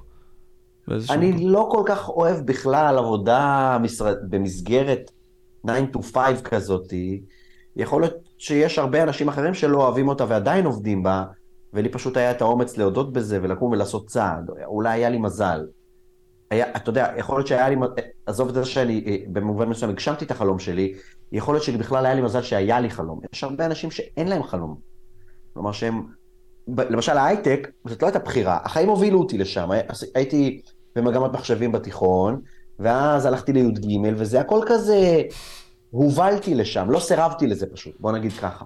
אני מקום. לא כל כך אוהב בכלל עבודה משרד, במסגרת 9 to 5 כזאתי. יכול להיות שיש הרבה אנשים אחרים שלא אוהבים אותה ועדיין עובדים בה, ולי פשוט היה את האומץ להודות בזה ולקום ולעשות צעד. אולי היה לי מזל. היה, אתה יודע, יכול להיות שהיה לי, עזוב את זה שאני אה, במובן מסוים הגשמתי את החלום שלי, יכול להיות שבכלל היה לי מזל שהיה לי חלום. יש הרבה אנשים שאין להם חלום. כלומר שהם, למשל ההייטק, זאת לא הייתה בחירה, החיים הובילו אותי לשם. הייתי במגמת מחשבים בתיכון, ואז הלכתי לי"ג, וזה הכל כזה, הובלתי לשם, לא סירבתי לזה פשוט, בוא נגיד ככה.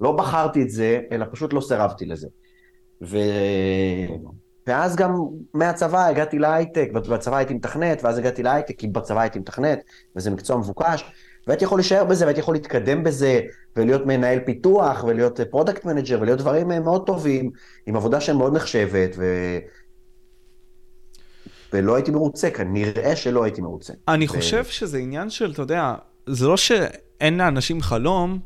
לא בחרתי את זה, אלא פשוט לא סירבתי לזה. ו... ואז גם מהצבא הגעתי להייטק, בצבא הייתי מתכנת, ואז הגעתי להייטק, כי בצבא הייתי מתכנת, וזה מקצוע מבוקש, והייתי יכול להישאר בזה, והייתי יכול להתקדם בזה, ולהיות מנהל פיתוח, ולהיות product manager, ולהיות דברים מאוד טובים, עם עבודה שמאוד נחשבת, ו... ולא הייתי מרוצה, כנראה שלא הייתי מרוצה. אני ו... חושב שזה עניין של, אתה יודע, זה לא שאין לאנשים חלום,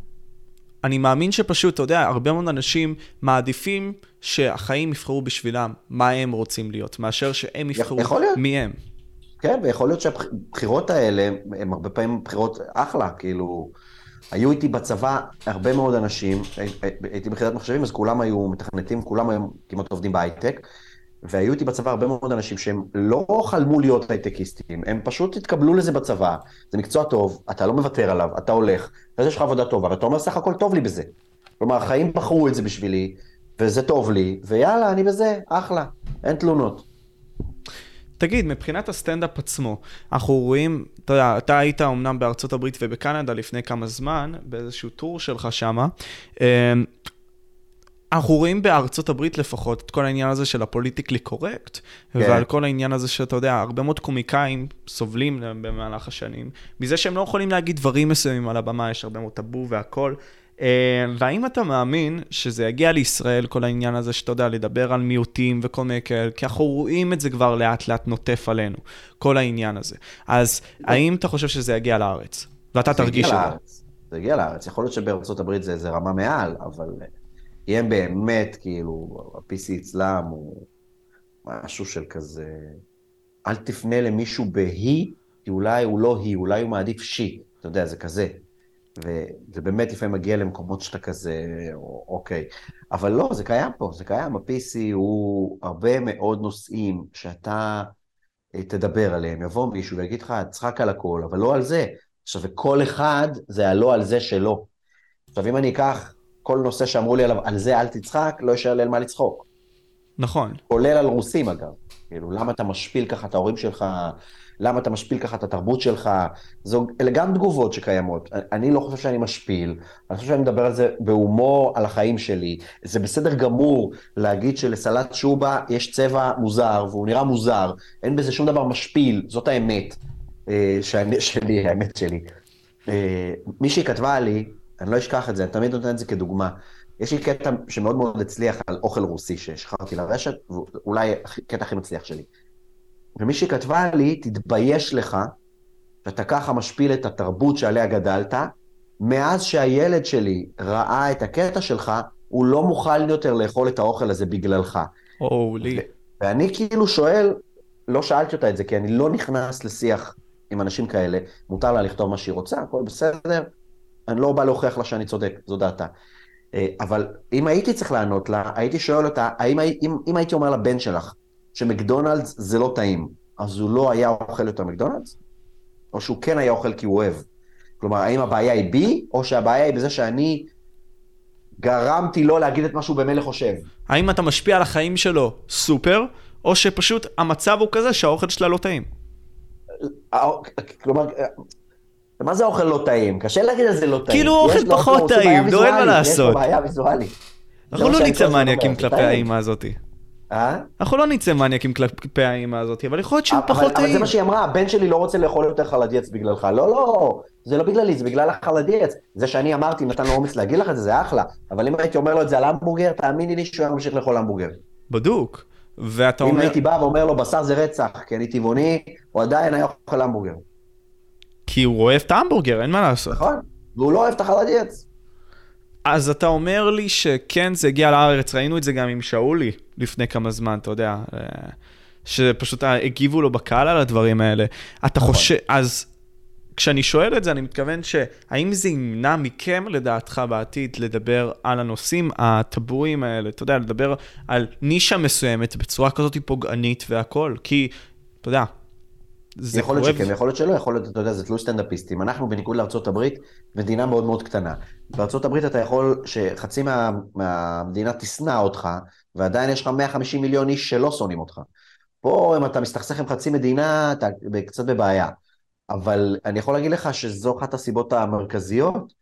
אני מאמין שפשוט, אתה יודע, הרבה מאוד אנשים מעדיפים שהחיים יבחרו בשבילם מה הם רוצים להיות, מאשר שהם יבחרו מי הם. כן, ויכול להיות שהבחירות האלה, הן הרבה פעמים בחירות אחלה, כאילו, היו איתי בצבא הרבה מאוד אנשים, הייתי בחירת מחשבים, אז כולם היו מתכנתים, כולם היו כמעט עובדים בהייטק, והיו איתי בצבא הרבה מאוד אנשים שהם לא חלמו להיות הייטקיסטים, הם פשוט התקבלו לזה בצבא, זה מקצוע טוב, אתה לא מוותר עליו, אתה הולך, ואז יש לך עבודה טובה, ואתה אומר, סך הכל טוב לי בזה. כלומר, החיים בחרו את זה בשבילי, וזה טוב לי, ויאללה, אני בזה, אחלה, אין תלונות. תגיד, מבחינת הסטנדאפ עצמו, אנחנו רואים, אתה יודע, אתה היית אמנם בארצות הברית ובקנדה לפני כמה זמן, באיזשהו טור שלך שמה. אנחנו רואים בארצות הברית לפחות את כל העניין הזה של ה political correct, כן. ועל כל העניין הזה שאתה יודע, הרבה מאוד קומיקאים סובלים במהלך השנים, מזה שהם לא יכולים להגיד דברים מסוימים על הבמה, יש הרבה מאוד טאבו והכל. אה, והאם אתה מאמין שזה יגיע לישראל, כל העניין הזה שאתה יודע, לדבר על מיעוטים וכל מיני כאלה, כי אנחנו רואים את זה כבר לאט לאט נוטף עלינו, כל העניין הזה. אז האם אתה חושב שזה יגיע לארץ? ואתה תרגיש את זה. זה יגיע לארץ, יכול להיות שבארצות הברית זה, זה רמה מעל, אבל הם באמת, כאילו, ה-PC אצלם הוא משהו של כזה, אל תפנה למישהו בהיא, כי אולי הוא לא היא, אולי הוא מעדיף שי, אתה יודע, זה כזה. וזה באמת לפעמים מגיע למקומות שאתה כזה, אוקיי. אבל לא, זה קיים פה, זה קיים. ה-PC הוא הרבה מאוד נושאים שאתה אה, תדבר עליהם. יבוא מישהו ויגיד לך, צחק על הכל, אבל לא על זה. עכשיו, וכל אחד זה הלא על זה שלו. עכשיו, אם אני אקח כל נושא שאמרו לי עליו, על זה אל תצחק, לא יישאר לי על מה לצחוק. נכון. כולל על רוסים אגב. כאילו, למה אתה משפיל ככה את ההורים שלך, למה אתה משפיל ככה את התרבות שלך, זו, אלה גם תגובות שקיימות. אני לא חושב שאני משפיל, אני חושב שאני מדבר על זה בהומור על החיים שלי. זה בסדר גמור להגיד שלסלט שובה יש צבע מוזר, והוא נראה מוזר, אין בזה שום דבר משפיל, זאת האמת. אה, שאני, שלי, האמת שלי. אה, מישהי כתבה לי, אני לא אשכח את זה, אני תמיד נותן את זה כדוגמה. יש לי קטע שמאוד מאוד הצליח על אוכל רוסי ששחררתי לרשת, ואולי הקטע הכי מצליח שלי. ומישהי כתבה לי, תתבייש לך שאתה ככה משפיל את התרבות שעליה גדלת, מאז שהילד שלי ראה את הקטע שלך, הוא לא מוכן יותר לאכול את האוכל הזה בגללך. הולי. ואני כאילו שואל, לא שאלתי אותה את זה, כי אני לא נכנס לשיח עם אנשים כאלה, מותר לה לכתוב מה שהיא רוצה, הכל בסדר, אני לא בא להוכיח לה שאני צודק, זו דעתה. אה, אבל אם הייתי צריך לענות לה, הייתי שואל אותה, האם, אם, אם הייתי אומר לבן שלך שמקדונלדס זה לא טעים, אז הוא לא היה אוכל יותר מקדונלדס? או שהוא כן היה אוכל כי הוא אוהב? כלומר, האם הבעיה היא בי, או שהבעיה היא בזה שאני גרמתי לו להגיד את מה שהוא במילא חושב? האם אתה משפיע על החיים שלו סופר, או שפשוט המצב הוא כזה שהאוכל שלה לא טעים? אה, כלומר, מה זה אוכל לא טעים? קשה להגיד על זה לא טעים. כאילו אוכל פחות טעים, לא אין מה לעשות. יש פה בעיה ויזואלית. אנחנו לא נצא מניאקים כלפי האימא הזאתי. אה? אנחנו לא נצא מניאקים כלפי האימא הזאת, אבל יכול להיות שהוא פחות טעים. אבל זה מה שהיא אמרה, הבן שלי לא רוצה לאכול יותר חלדיאץ בגללך. לא, לא, זה לא בגללי, זה בגלל החלדיאץ. זה שאני אמרתי, נתן לו אומץ להגיד לך את זה, זה אחלה. אבל אם הייתי אומר לו את זה על המבורגר, תאמיני לי שהוא היה ממשיך לאכול המבורגר. בדוק. ואתה אומר... אם הייתי בא ואומר לו, בשר זה רצח, כי אני טבעוני, הוא עדיין היה אוכל המבורגר. כי הוא אוהב את ההמבורגר, אין מה לעשות. נכון, והוא לא אוהב את החלדיאץ. אז אתה אומר לי שכן, זה הגיע לארץ, ראינו את זה גם עם שאולי לפני כמה זמן, אתה יודע, אה, שפשוט הגיבו לו בקהל על הדברים האלה. אתה נכון. חושב, אז כשאני שואל את זה, אני מתכוון שהאם זה ימנע מכם, לדעתך, בעתיד, לדבר על הנושאים הטבויים האלה, אתה יודע, לדבר על נישה מסוימת בצורה כזאת פוגענית והכול, כי, אתה יודע, זה יכול להיות שכן, יכול להיות שלא, יכול להיות, אתה יודע, זה תלוי סטנדאפיסטים. אנחנו, בניגוד לארה"ב, מדינה מאוד מאוד קטנה. בארה"ב אתה יכול שחצי מה, מהמדינה תשנא אותך, ועדיין יש לך 150 מיליון איש שלא שונאים אותך. פה, אם אתה מסתכסך עם חצי מדינה, אתה קצת בבעיה. אבל אני יכול להגיד לך שזו אחת הסיבות המרכזיות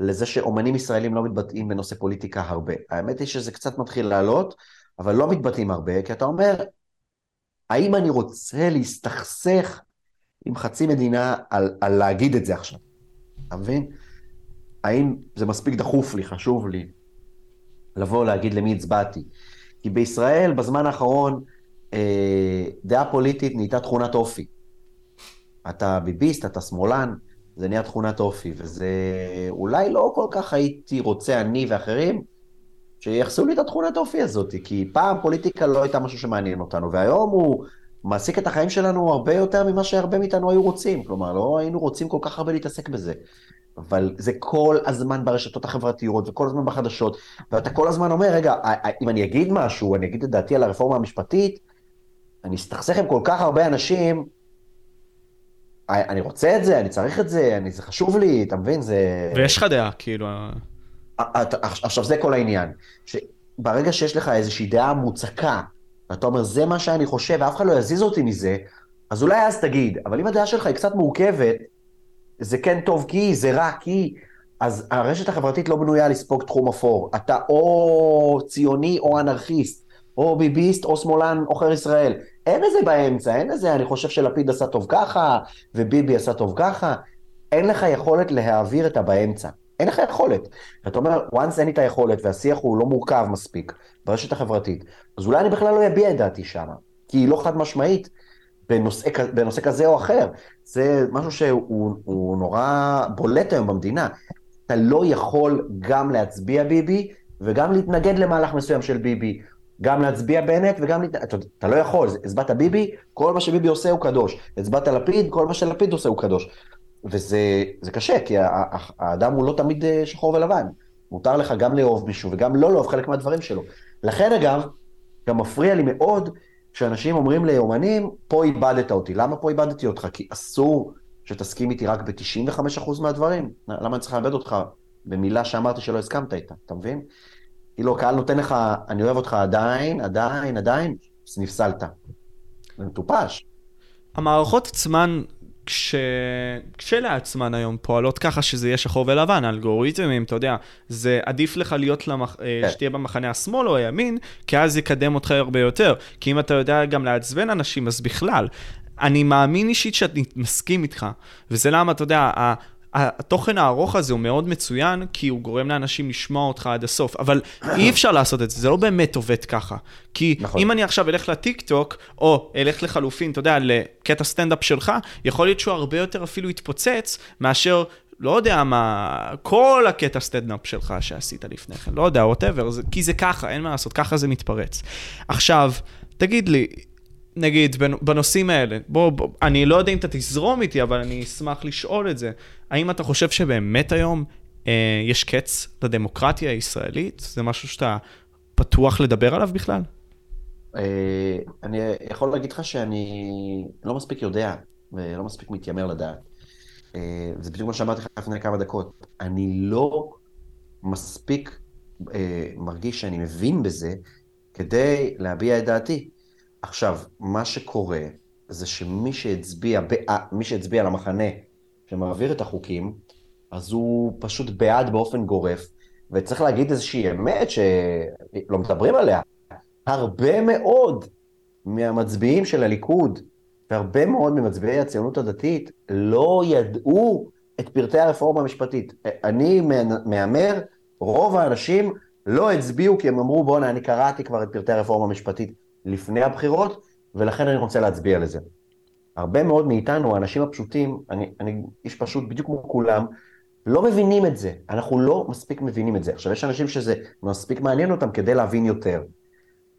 לזה שאומנים ישראלים לא מתבטאים בנושא פוליטיקה הרבה. האמת היא שזה קצת מתחיל לעלות, אבל לא מתבטאים הרבה, כי אתה אומר, האם אני רוצה להסתכסך עם חצי מדינה על, על להגיד את זה עכשיו? אתה מבין? האם זה מספיק דחוף לי, חשוב לי, לבוא להגיד למי הצבעתי? כי בישראל, בזמן האחרון, אה, דעה פוליטית נהייתה תכונת אופי. אתה ביביסט, אתה שמאלן, זה נהיה תכונת אופי, וזה אולי לא כל כך הייתי רוצה, אני ואחרים, שיחסו לי את התכונת אופי הזאת, כי פעם פוליטיקה לא הייתה משהו שמעניין אותנו, והיום הוא מעסיק את החיים שלנו הרבה יותר ממה שהרבה מאיתנו היו רוצים. כלומר, לא היינו רוצים כל כך הרבה להתעסק בזה. אבל זה כל הזמן ברשתות החברתיות וכל הזמן בחדשות, ואתה כל הזמן אומר, רגע, אם אני אגיד משהו, אני אגיד את דעתי על הרפורמה המשפטית, אני אסתכסך עם כל כך הרבה אנשים, אני רוצה את זה, אני צריך את זה, אני, זה חשוב לי, אתה מבין? זה... ויש לך דעה, כאילו... עכשיו, זה כל העניין. שברגע שיש לך איזושהי דעה מוצקה, ואתה אומר, זה מה שאני חושב, ואף אחד לא יזיז אותי מזה, אז אולי אז תגיד. אבל אם הדעה שלך היא קצת מורכבת, זה כן טוב כי, זה רע כי, אז הרשת החברתית לא בנויה לספוג תחום אפור. אתה או ציוני או אנרכיסט, או ביביסט או שמאלן עוכר ישראל. אין איזה באמצע, אין איזה, אני חושב שלפיד עשה טוב ככה, וביבי עשה טוב ככה. אין לך יכולת להעביר את הבאמצע. אין לך יכולת. ואתה אומר, once אין לי את היכולת והשיח הוא לא מורכב מספיק ברשת החברתית, אז אולי אני בכלל לא אביע את דעתי שם, כי היא לא חד משמעית בנושא, בנושא כזה או אחר. זה משהו שהוא נורא בולט היום במדינה. אתה לא יכול גם להצביע ביבי וגם להתנגד למהלך מסוים של ביבי. גם להצביע בנט וגם... להת... אתה, אתה לא יכול, הצבעת ביבי, כל מה שביבי עושה הוא קדוש. הצבעת לפיד, כל מה שלפיד עושה הוא קדוש. וזה קשה, כי האדם הוא לא תמיד אה, שחור ולבן. מותר לך גם לאהוב מישהו וגם לא לאהוב חלק מהדברים שלו. לכן אגב, גם מפריע לי מאוד שאנשים אומרים לאומנים, פה איבדת אותי. למה פה איבדתי אותך? כי אסור שתסכים איתי רק ב-95% מהדברים. למה אני צריך לאבד אותך במילה שאמרתי שלא הסכמת איתה, אתה מבין? כאילו, הקהל נותן לך, אני אוהב אותך עדיין, עדיין, עדיין, אז נפסלת. זה מטופש. המערכות עצמן כש... כשלעצמן היום פועלות ככה שזה יהיה שחור ולבן, אלגוריתמים, אתה יודע, זה עדיף לך להיות למח... אה, כן. שתהיה במחנה השמאל או הימין, כי אז יקדם אותך הרבה יותר. כי אם אתה יודע גם לעצבן אנשים, אז בכלל. אני מאמין אישית שאני מסכים איתך, וזה למה, אתה יודע, התוכן הארוך הזה הוא מאוד מצוין, כי הוא גורם לאנשים לשמוע אותך עד הסוף, אבל אי אפשר לעשות את זה, זה לא באמת עובד ככה. כי נכון. אם אני עכשיו אלך לטיק טוק, או אלך לחלופין, אתה יודע, לקטע סטנדאפ שלך, יכול להיות שהוא הרבה יותר אפילו יתפוצץ, מאשר לא יודע מה, כל הקטע סטנדאפ שלך שעשית לפני כן, לא יודע, whatever, כי זה ככה, אין מה לעשות, ככה זה מתפרץ. עכשיו, תגיד לי, נגיד, בנושאים האלה, בוא, בוא, אני לא יודע אם אתה תזרום איתי, אבל אני אשמח לשאול את זה. האם אתה חושב שבאמת היום אה, יש קץ לדמוקרטיה הישראלית? זה משהו שאתה פתוח לדבר עליו בכלל? אה, אני יכול להגיד לך שאני לא מספיק יודע, ולא מספיק מתיימר לדעת. אה, זה בדיוק מה שאמרתי לך לפני כמה דקות. אני לא מספיק אה, מרגיש שאני מבין בזה כדי להביע את דעתי. עכשיו, מה שקורה זה שמי שהצביע, מי שהצביע למחנה שמעביר את החוקים, אז הוא פשוט בעד באופן גורף, וצריך להגיד איזושהי אמת שלא מדברים עליה. הרבה מאוד מהמצביעים של הליכוד, והרבה מאוד ממצביעי הציונות הדתית, לא ידעו את פרטי הרפורמה המשפטית. אני מהמר, רוב האנשים לא הצביעו כי הם אמרו, בואנה, אני קראתי כבר את פרטי הרפורמה המשפטית לפני הבחירות, ולכן אני רוצה להצביע לזה. הרבה מאוד מאיתנו, האנשים הפשוטים, אני, אני איש פשוט בדיוק כמו כולם, לא מבינים את זה. אנחנו לא מספיק מבינים את זה. עכשיו, יש אנשים שזה מספיק מעניין אותם כדי להבין יותר.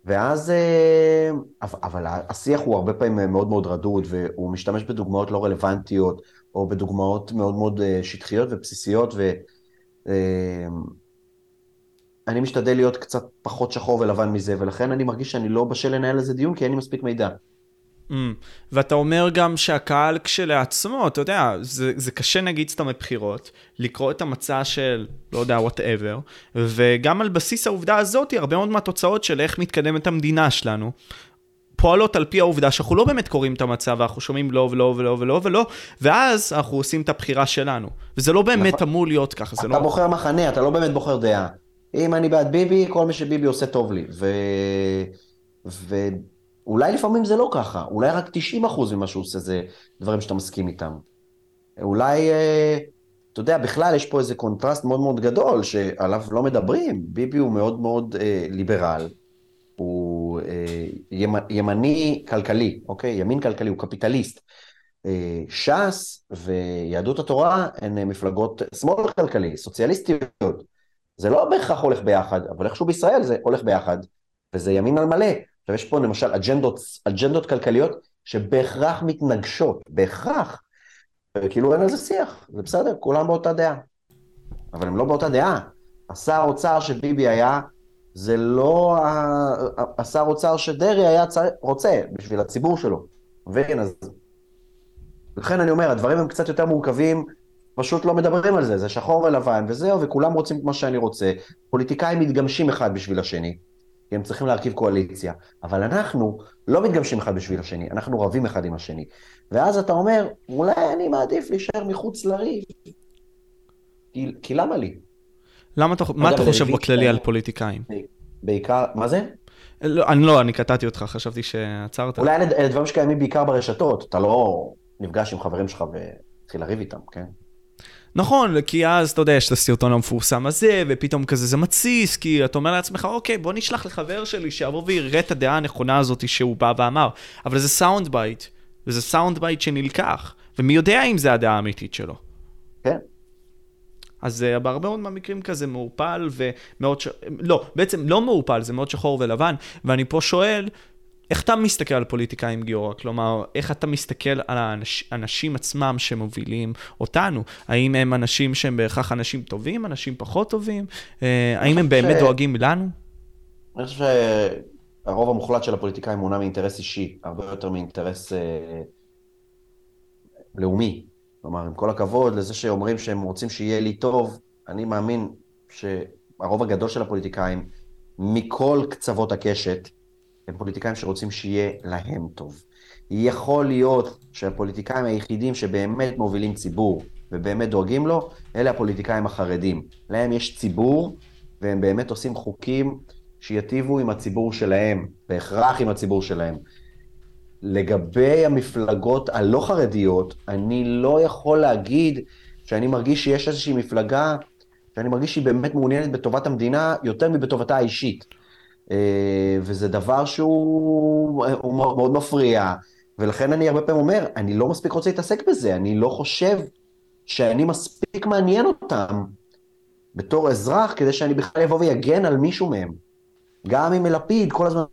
ואז, אה, אבל השיח הוא הרבה פעמים מאוד מאוד רדוד, והוא משתמש בדוגמאות לא רלוונטיות, או בדוגמאות מאוד מאוד אה, שטחיות ובסיסיות, ואני משתדל להיות קצת פחות שחור ולבן מזה, ולכן אני מרגיש שאני לא בשל לנהל איזה דיון, כי אין לי מספיק מידע. Mm. ואתה אומר גם שהקהל כשלעצמו, אתה יודע, זה, זה קשה נגיד סתם מבחירות, לקרוא את המצע של, לא יודע, whatever, וגם על בסיס העובדה הזאת, הרבה מאוד מהתוצאות של איך מתקדמת המדינה שלנו, פועלות על פי העובדה שאנחנו לא באמת קוראים את המצע, ואנחנו שומעים לא ולא ולא ולא ולא, ואז אנחנו עושים את הבחירה שלנו. וזה לא באמת נכון. אמור להיות ככה, זה לא... אתה בוחר מחנה, אתה לא באמת בוחר דעה. אם אני בעד ביבי, כל מי שביבי עושה טוב לי. ו... ו... אולי לפעמים זה לא ככה, אולי רק 90% ממה שהוא עושה זה דברים שאתה מסכים איתם. אולי, אה, אתה יודע, בכלל יש פה איזה קונטרסט מאוד מאוד גדול שעליו לא מדברים. ביבי הוא מאוד מאוד אה, ליברל, הוא אה, ימני כלכלי, אוקיי? ימין כלכלי, הוא קפיטליסט. אה, ש"ס ויהדות התורה הן מפלגות שמאל כלכלי, סוציאליסטיות. זה לא בהכרח הולך ביחד, אבל איכשהו בישראל זה הולך ביחד, וזה ימין על מלא. עכשיו יש פה למשל אג'נדות, אג'נדות כלכליות שבהכרח מתנגשות, בהכרח. כאילו אין על זה שיח, זה בסדר, כולם באותה דעה. אבל הם לא באותה דעה. השר אוצר שביבי היה, זה לא השר אוצר שדרעי היה צר... רוצה בשביל הציבור שלו. מבין? אז... לכן אני אומר, הדברים הם קצת יותר מורכבים, פשוט לא מדברים על זה, זה שחור ולבן וזהו, וכולם רוצים את מה שאני רוצה. פוליטיקאים מתגמשים אחד בשביל השני. כי הם צריכים להרכיב קואליציה. אבל אנחנו לא מתגמשים אחד בשביל השני, אנחנו רבים אחד עם השני. ואז אתה אומר, אולי אני מעדיף להישאר מחוץ לריב. כי, כי למה לי? למה אתה, מה אתה חושב בכללי על פוליטיקאים? בעיקר, מה זה? לא, אני לא, אני קטעתי אותך, חשבתי שעצרת. אולי אלה דברים שקיימים בעיקר ברשתות, אתה לא נפגש עם חברים שלך ומתחיל לריב איתם, כן? נכון, כי אז, אתה יודע, יש את הסרטון המפורסם הזה, ופתאום כזה זה מתסיס, כי אתה אומר לעצמך, אוקיי, בוא נשלח לחבר שלי שיבוא ויראה את הדעה הנכונה הזאת שהוא בא ואמר. אבל זה sound bite, וזה sound bite שנלקח, ומי יודע אם זה הדעה האמיתית שלו. כן. אז uh, בהרבה מאוד מהמקרים כזה מעורפל ומאוד ש... לא, בעצם לא מעורפל, זה מאוד שחור ולבן, ואני פה שואל, איך אתה מסתכל על פוליטיקאים גיורא? כלומר, איך אתה מסתכל על האנשים עצמם שמובילים אותנו? האם הם אנשים שהם בהכרח אנשים טובים, אנשים פחות טובים? אה, האם הם באמת ש... דואגים לנו? אני חושב שהרוב המוחלט של הפוליטיקאים מונע מאינטרס אישי, הרבה יותר מאינטרס אה, לאומי. כלומר, עם כל הכבוד לזה שאומרים שהם רוצים שיהיה לי טוב, אני מאמין שהרוב הגדול של הפוליטיקאים, מכל קצוות הקשת, הם פוליטיקאים שרוצים שיהיה להם טוב. יכול להיות שהפוליטיקאים היחידים שבאמת מובילים ציבור ובאמת דואגים לו, אלה הפוליטיקאים החרדים. להם יש ציבור, והם באמת עושים חוקים שיטיבו עם הציבור שלהם, בהכרח עם הציבור שלהם. לגבי המפלגות הלא חרדיות, אני לא יכול להגיד שאני מרגיש שיש איזושהי מפלגה שאני מרגיש שהיא באמת מעוניינת בטובת המדינה יותר מבטובתה האישית. אה, וזה דבר שהוא מאוד מפריע, ולכן אני הרבה פעמים אומר, אני לא מספיק רוצה להתעסק בזה, אני לא חושב שאני מספיק מעניין אותם בתור אזרח, כדי שאני בכלל אבוא ויגן על מישהו מהם. גם אם לפיד כל הזמן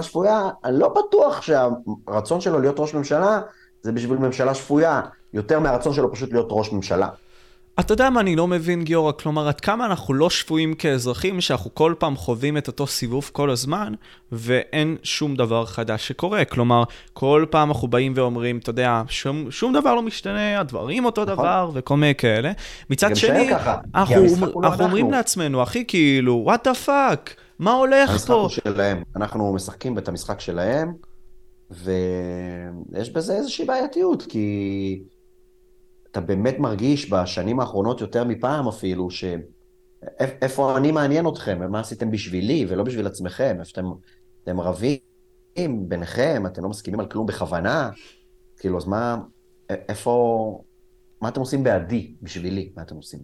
שפויה, אני לא בטוח שהרצון שלו להיות ראש ממשלה זה בשביל ממשלה שפויה, יותר מהרצון שלו פשוט להיות ראש ממשלה. אתה יודע מה אני לא מבין, גיורא? כלומר, עד כמה אנחנו לא שפויים כאזרחים, שאנחנו כל פעם חווים את אותו סיבוב כל הזמן, ואין שום דבר חדש שקורה. כלומר, כל פעם אנחנו באים ואומרים, אתה יודע, שום, שום דבר לא משתנה, הדברים אותו נכון. דבר, וכל מיני כאלה. מצד שני, אנחנו, אנחנו אומרים לעצמנו, אחי, כאילו, what the fuck, מה הולך המשחק פה? המשחק הוא שלהם. אנחנו משחקים את המשחק שלהם, ויש בזה איזושהי בעייתיות, כי... אתה באמת מרגיש בשנים האחרונות יותר מפעם אפילו, שאיפה אני מעניין אתכם, ומה עשיתם בשבילי ולא בשביל עצמכם, איפה אתם, אתם רבים ביניכם, אתם לא מסכימים על כלום בכוונה, כאילו, אז מה, איפה, מה אתם עושים בעדי, בשבילי, מה אתם עושים?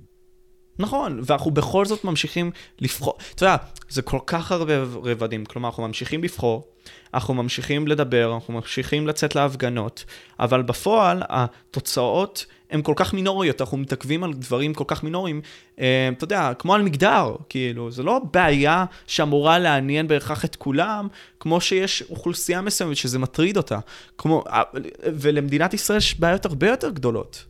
נכון, ואנחנו בכל זאת ממשיכים לבחור, אתה יודע, זה כל כך הרבה רבדים, כלומר, אנחנו ממשיכים לבחור, אנחנו ממשיכים לדבר, אנחנו ממשיכים לצאת להפגנות, אבל בפועל, התוצאות הן כל כך מינוריות, אנחנו מתעכבים על דברים כל כך מינוריים, אה, אתה יודע, כמו על מגדר, כאילו, זה לא בעיה שאמורה לעניין בהכרח את כולם, כמו שיש אוכלוסייה מסוימת שזה מטריד אותה. כמו, אה, ולמדינת ישראל יש בעיות הרבה יותר גדולות.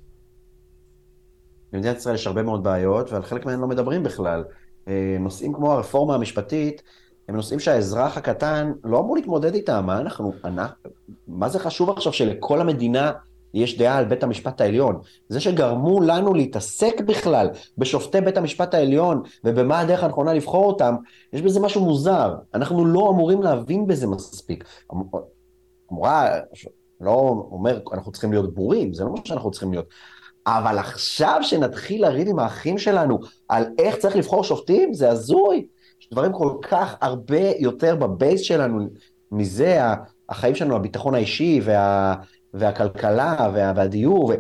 במדינת ישראל יש הרבה מאוד בעיות, ועל חלק מהן לא מדברים בכלל. אה, נושאים כמו הרפורמה המשפטית, הם נושאים שהאזרח הקטן לא אמור להתמודד איתם. מה אנחנו, אנחנו, מה זה חשוב עכשיו שלכל המדינה יש דעה על בית המשפט העליון? זה שגרמו לנו להתעסק בכלל בשופטי בית המשפט העליון ובמה הדרך הנכונה לבחור אותם, יש בזה משהו מוזר. אנחנו לא אמורים להבין בזה מספיק. אמורה, לא אומר, אנחנו צריכים להיות ברורים, זה לא מה שאנחנו צריכים להיות. אבל עכשיו שנתחיל לריב עם האחים שלנו על איך צריך לבחור שופטים, זה הזוי. יש דברים כל כך הרבה יותר בבייס שלנו מזה, החיים שלנו, הביטחון האישי וה, והכלכלה וה, והדיור, ו...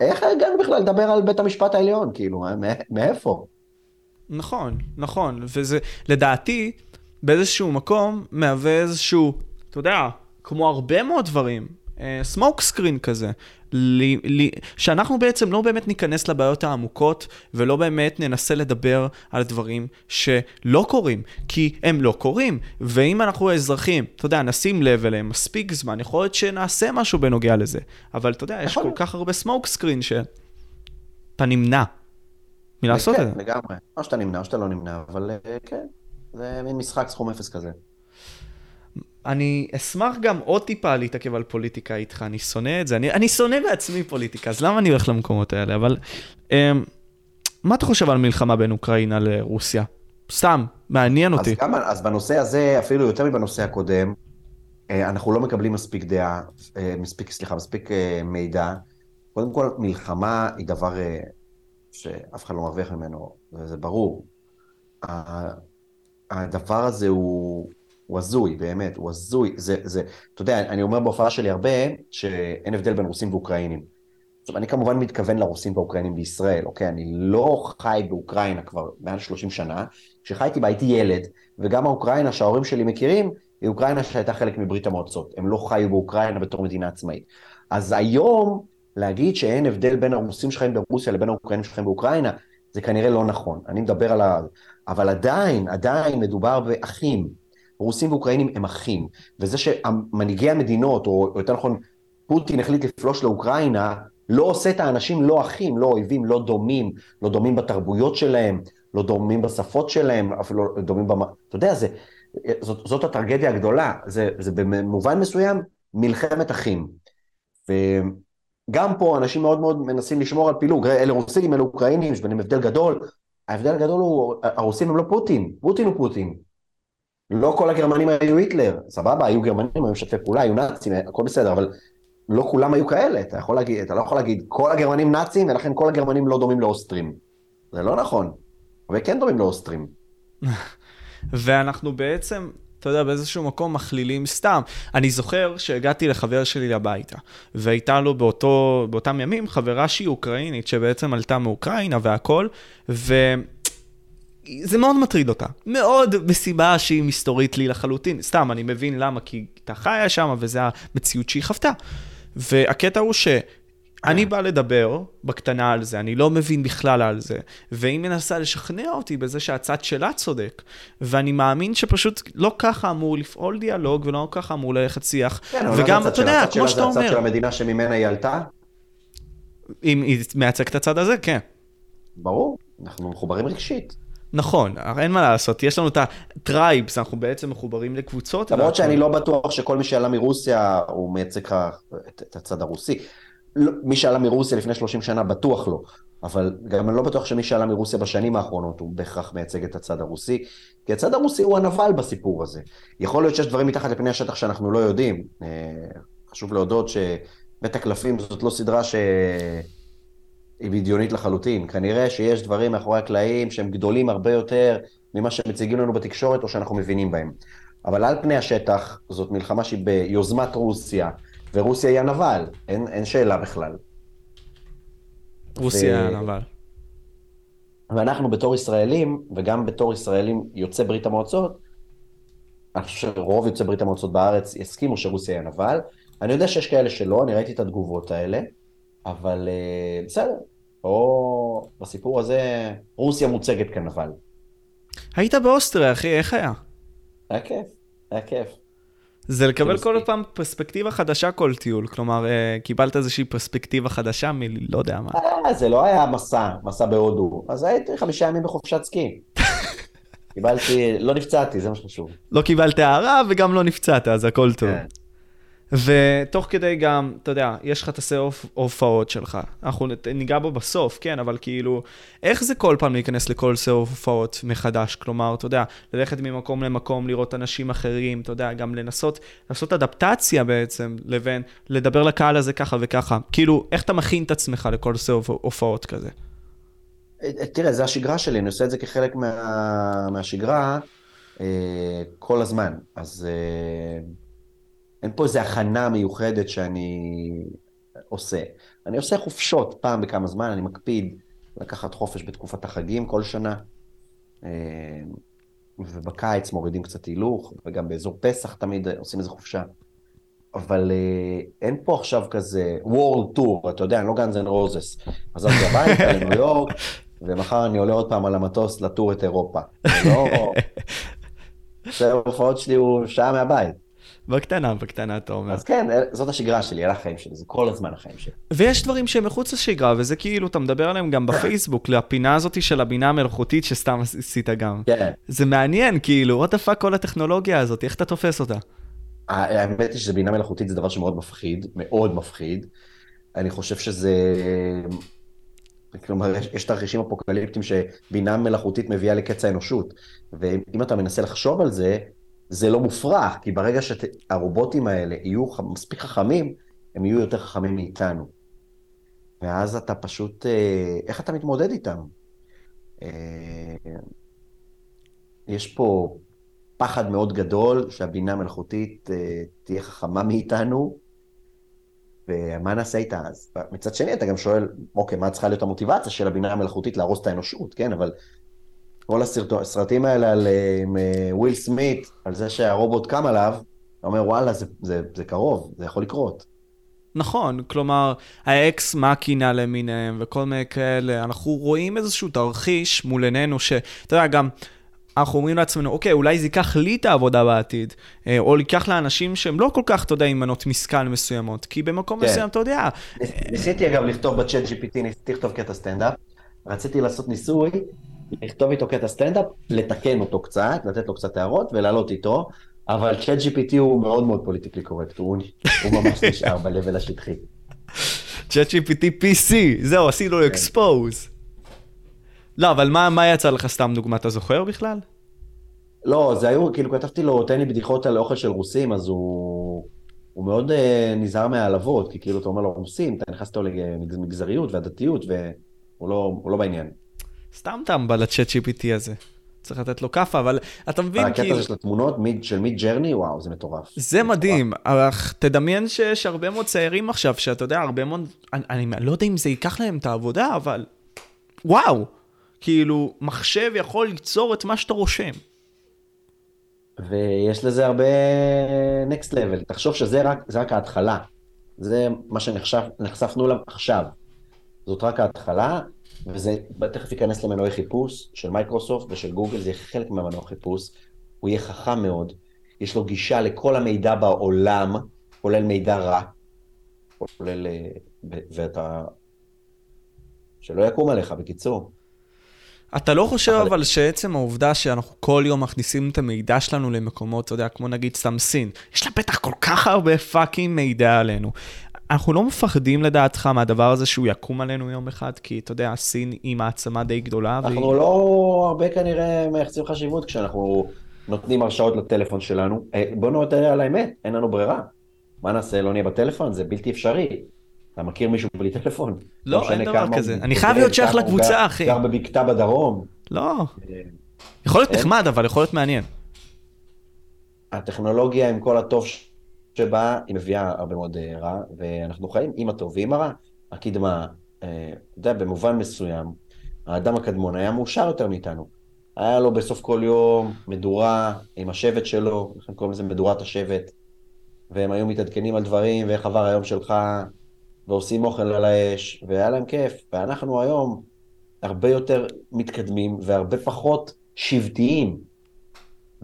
איך הגענו בכלל לדבר על בית המשפט העליון, כאילו, מאיפה? נכון, נכון, וזה לדעתי באיזשהו מקום מהווה איזשהו, אתה יודע, כמו הרבה מאוד דברים, סמוק uh, סקרין כזה, לי, לי, שאנחנו בעצם לא באמת ניכנס לבעיות העמוקות ולא באמת ננסה לדבר על דברים שלא קורים, כי הם לא קורים. ואם אנחנו האזרחים, אתה יודע, נשים לב אליהם מספיק זמן, יכול להיות שנעשה משהו בנוגע לזה. אבל אתה יודע, יש כל כך הרבה סמוק סקרין שאתה נמנע מלעשות כן, את זה. כן, לגמרי. או שאתה נמנע או שאתה לא נמנע, אבל אה, כן, זה מין משחק סכום אפס כזה. אני אשמח גם עוד טיפה להתעכב על פוליטיקה איתך, אני שונא את זה, אני, אני שונא בעצמי פוליטיקה, אז למה אני הולך למקומות האלה? אבל um, מה אתה חושב על מלחמה בין אוקראינה לרוסיה? סתם, מעניין אותי. אז, גם, אז בנושא הזה, אפילו יותר מבנושא הקודם, אה, אנחנו לא מקבלים מספיק דעה, אה, מספיק, סליחה, מספיק אה, מידע. קודם כל, מלחמה היא דבר שאף אחד לא מרוויח ממנו, וזה ברור. הדבר הזה הוא, הוא הזוי, באמת, הוא הזוי. זה, זה, אתה יודע, אני אומר בהופעה שלי הרבה, שאין הבדל בין רוסים ואוקראינים. עכשיו, אני כמובן מתכוון לרוסים והאוקראינים בישראל, אוקיי? אני לא חי באוקראינה כבר מעל 30 שנה. כשחייתי בה הייתי ילד, וגם האוקראינה שההורים שלי מכירים, היא אוקראינה שהייתה חלק מברית המועצות. הם לא חיו באוקראינה בתור מדינה עצמאית. אז היום, להגיד שאין הבדל בין הרוסים שחיים ברוסיה לבין האוקראינים שחיים באוקראינה, זה כנראה לא נכון. אני מדבר על ה... אבל עדיין, עדיין מדובר באחים. רוסים ואוקראינים הם אחים, וזה שמנהיגי המדינות, או יותר נכון, פוטין החליט לפלוש לאוקראינה, לא עושה את האנשים לא אחים, לא אויבים, לא דומים, לא דומים בתרבויות שלהם, לא דומים בשפות שלהם, אפילו לא דומים במ... אתה יודע, זה, זאת, זאת הטרגדיה הגדולה, זה, זה במובן מסוים מלחמת אחים. וגם פה אנשים מאוד מאוד מנסים לשמור על פילוג, אלה רוסים, אלה אוקראינים, יש ביניהם הבדל גדול. ההבדל הגדול הוא, הרוסים הם לא פוטין, פוטין הוא פוטין. לא כל הגרמנים היו היטלר, סבבה, היו גרמנים, היו משתפי פעולה, היו נאצים, הכל בסדר, אבל לא כולם היו כאלה, אתה, יכול להגיד, אתה לא יכול להגיד כל הגרמנים נאצים ולכן כל הגרמנים לא דומים לאוסטרים. זה לא נכון, אבל כן דומים לאוסטרים. ואנחנו בעצם, אתה יודע, באיזשהו מקום מכלילים סתם. אני זוכר שהגעתי לחבר שלי לביתה, והייתה לו באותו, באותם ימים חברה שהיא אוקראינית, שבעצם עלתה מאוקראינה והכל, ו... זה מאוד מטריד אותה. מאוד מסיבה שהיא מסתורית לי לחלוטין. סתם, אני מבין למה, כי היא הייתה חיה שם, וזו המציאות שהיא חוותה. והקטע הוא שאני בא לדבר בקטנה על זה, אני לא מבין בכלל על זה, והיא מנסה לשכנע אותי בזה שהצד שלה צודק. ואני מאמין שפשוט לא ככה אמור לפעול דיאלוג, ולא ככה אמור ללכת שיח. כן, וגם, אתה יודע, כמו שאתה אומר... הצד של המדינה שממנה היא עלתה? אם היא מייצגת את הצד הזה, כן. ברור, אנחנו מחוברים רגשית. נכון, אין מה לעשות, יש לנו את ה tribes, אנחנו בעצם מחוברים לקבוצות. למרות שאני לא בטוח שכל מי שעלה מרוסיה הוא מייצג את הצד הרוסי. לא, מי שעלה מרוסיה לפני 30 שנה בטוח לא, אבל גם אני לא בטוח שמי שעלה מרוסיה בשנים האחרונות הוא בהכרח מייצג את הצד הרוסי, כי הצד הרוסי הוא הנבל בסיפור הזה. יכול להיות שיש דברים מתחת לפני השטח שאנחנו לא יודעים. אה, חשוב להודות שבית הקלפים זאת לא סדרה ש... היא בדיונית לחלוטין. כנראה שיש דברים מאחורי הקלעים שהם גדולים הרבה יותר ממה שמציגים לנו בתקשורת או שאנחנו מבינים בהם. אבל על פני השטח, זאת מלחמה שהיא ביוזמת רוסיה, ורוסיה היא הנבל, אין, אין שאלה בכלל. רוסיה ו... הנבל. ואנחנו בתור ישראלים, וגם בתור ישראלים יוצאי ברית המועצות, אני חושב שרוב יוצאי ברית המועצות בארץ יסכימו שרוסיה היא הנבל. אני יודע שיש כאלה שלא, אני ראיתי את התגובות האלה. אבל אה, בסדר, פה בסיפור הזה רוסיה מוצגת כאן אבל. היית באוסטריה, אחי, איך היה? היה כיף, היה כיף. זה לקבל כל. פעם פרספקטיבה חדשה כל טיול, כלומר, אה, קיבלת איזושהי פרספקטיבה חדשה מ... לא יודע מה. אה, זה לא היה מסע, מסע בהודו. אז הייתי חמישה ימים בחופשת סקי. קיבלתי, לא נפצעתי, זה מה שחשוב. לא קיבלת הערה וגם לא נפצעת, אז הכל טוב. ותוך כדי גם, אתה יודע, יש לך את הסר הופ- הופעות שלך. אנחנו ניגע בו בסוף, כן, אבל כאילו, איך זה כל פעם להיכנס לכל סר הופעות מחדש? כלומר, אתה יודע, ללכת ממקום למקום, לראות אנשים אחרים, אתה יודע, גם לנסות לעשות אדפטציה בעצם, לבין לדבר לקהל הזה ככה וככה. כאילו, איך אתה מכין את עצמך לכל סר הופ- הופעות כזה? אה, תראה, זה השגרה שלי, אני עושה את זה כחלק מה, מהשגרה אה, כל הזמן. אז אה, אין פה איזו הכנה מיוחדת שאני עושה. אני עושה חופשות פעם בכמה זמן, אני מקפיד לקחת חופש בתקופת החגים כל שנה. אה, ובקיץ מורידים קצת הילוך, וגם באזור פסח תמיד עושים איזו חופשה. אבל אה, אין פה עכשיו כזה World Tour, אתה יודע, אני לא Guns N' Roses. עזבתי הביתה לניו יורק, ומחר אני עולה עוד פעם על המטוס לטור את אירופה. זה לא... זה ההופעות שלי הוא שעה מהבית. בקטנה, בקטנה, אתה אומר. אז כן, זאת השגרה שלי, אלה החיים שלי, זה כל הזמן החיים שלי. ויש דברים שהם מחוץ לשגרה, וזה כאילו, אתה מדבר עליהם גם בפייסבוק, לפינה הזאת של הבינה המלאכותית שסתם עשית גם. כן, זה מעניין, כאילו, what the fuck כל הטכנולוגיה הזאת, איך אתה תופס אותה? האמת היא שבינה מלאכותית זה דבר שמאוד מפחיד, מאוד מפחיד. אני חושב שזה... כלומר, יש, יש תרחישים אפוקליפטיים שבינה מלאכותית מביאה לקץ האנושות. ואם אתה מנסה לחשוב על זה, זה לא מופרך, כי ברגע שהרובוטים האלה יהיו ח- מספיק חכמים, הם יהיו יותר חכמים מאיתנו. ואז אתה פשוט, אה, איך אתה מתמודד איתם? אה, יש פה פחד מאוד גדול שהבינה המלאכותית אה, תהיה חכמה מאיתנו, ומה נעשה איתה אז? מצד שני, אתה גם שואל, אוקיי, מה צריכה להיות המוטיבציה של הבינה המלאכותית להרוס את האנושות, כן? אבל כל הסרטו- הסרטים האלה על אה, עם, אה, וויל סמית, על זה שהרובוט קם עליו, אתה אומר, וואלה, זה, זה, זה קרוב, זה יכול לקרות. נכון, כלומר, ה Ex Machina למיניהם וכל מיני כאלה, אנחנו רואים איזשהו תרחיש מול עינינו, שאתה יודע, גם אנחנו אומרים לעצמנו, אוקיי, אולי זה ייקח לי את העבודה בעתיד, אה, או ייקח לאנשים שהם לא כל כך, אתה יודע, עם מנות משכל מסוימות, כי במקום כן. מסוים, אתה יודע, ניסיתי אגב לכתוב ב ChatGPT, ניסיתי לכתוב קטע סטנדאפ, רציתי לעשות ניסוי, לכתוב איתו קטע סטנדאפ, לתקן אותו קצת, לתת לו קצת הערות ולעלות איתו, אבל ChatGPT הוא מאוד מאוד politically correct, הוא, הוא ממש נשאר ב level השטחי. ChatGPT PC, זהו, עשינו לו אקספוז. לא, אבל מה, מה יצא לך סתם דוגמא, אתה זוכר בכלל? לא, זה היו, כאילו כתבתי לו, תן לי בדיחות על אוכל של רוסים, אז הוא, הוא מאוד uh, נזהר מהעלבות, כי כאילו אתה אומר לו רוסים, אתה נכנס איתו למגזריות והדתיות, והוא לא, לא בעניין. סתם טמבל לצ'אט GPT הזה. צריך לתת לו כאפה, אבל אתה מבין, הקטע כאילו, הזה של התמונות מיד- של מיד ג'רני, וואו, זה מטורף. זה מדהים, אך תדמיין שיש הרבה מאוד צעירים עכשיו, שאתה יודע, הרבה מאוד, אני, אני לא יודע אם זה ייקח להם את העבודה, אבל וואו, כאילו, מחשב יכול ליצור את מה שאתה רושם. ויש לזה הרבה next level. תחשוב שזה רק, רק ההתחלה. זה מה שנחשפנו אליו עכשיו. זאת רק ההתחלה, וזה תכף ייכנס למנועי חיפוש של מייקרוסופט ושל גוגל, זה יהיה חלק מהמנוע חיפוש. הוא יהיה חכם מאוד, יש לו גישה לכל המידע בעולם, כולל מידע רע, כולל... אה, ואתה... שלא יקום עליך, בקיצור. אתה לא חושב אבל- אבל שעצם העובדה שאנחנו כל יום מכניסים את המידע שלנו למקומות, אתה יודע, כמו נגיד סתם סין, יש לה בטח כל כך הרבה fucking מידע עלינו. אנחנו לא מפחדים לדעתך מהדבר הזה שהוא יקום עלינו יום אחד, כי אתה יודע, סין היא מעצמה די גדולה, והיא... אנחנו לא הרבה כנראה מייחסים חשיבות כשאנחנו נותנים הרשאות לטלפון שלנו. אה, בוא נודה על האמת, אין לנו ברירה. מה נעשה, לא נהיה בטלפון? זה בלתי אפשרי. אתה מכיר מישהו בלי טלפון? לא, משנה אין דבר כמה כזה. אני חייב להיות שייך לקבוצה, גר- אחי. גר בבקתה בדרום. לא. אה, יכול להיות? נחמד, אבל יכול להיות מעניין. הטכנולוגיה עם כל הטוב שבה, היא מביאה הרבה מאוד אה, רע, ואנחנו חיים עם הטוב ועם הרע. הקדמה, אה, אתה יודע, במובן מסוים, האדם הקדמון היה מאושר יותר מאיתנו. היה לו בסוף כל יום מדורה עם השבט שלו, לכן קוראים לזה מדורת השבט, והם היו מתעדכנים על דברים, ואיך עבר היום שלך, ועושים אוכל על האש, והיה להם כיף. ואנחנו היום הרבה יותר מתקדמים והרבה פחות שבטיים.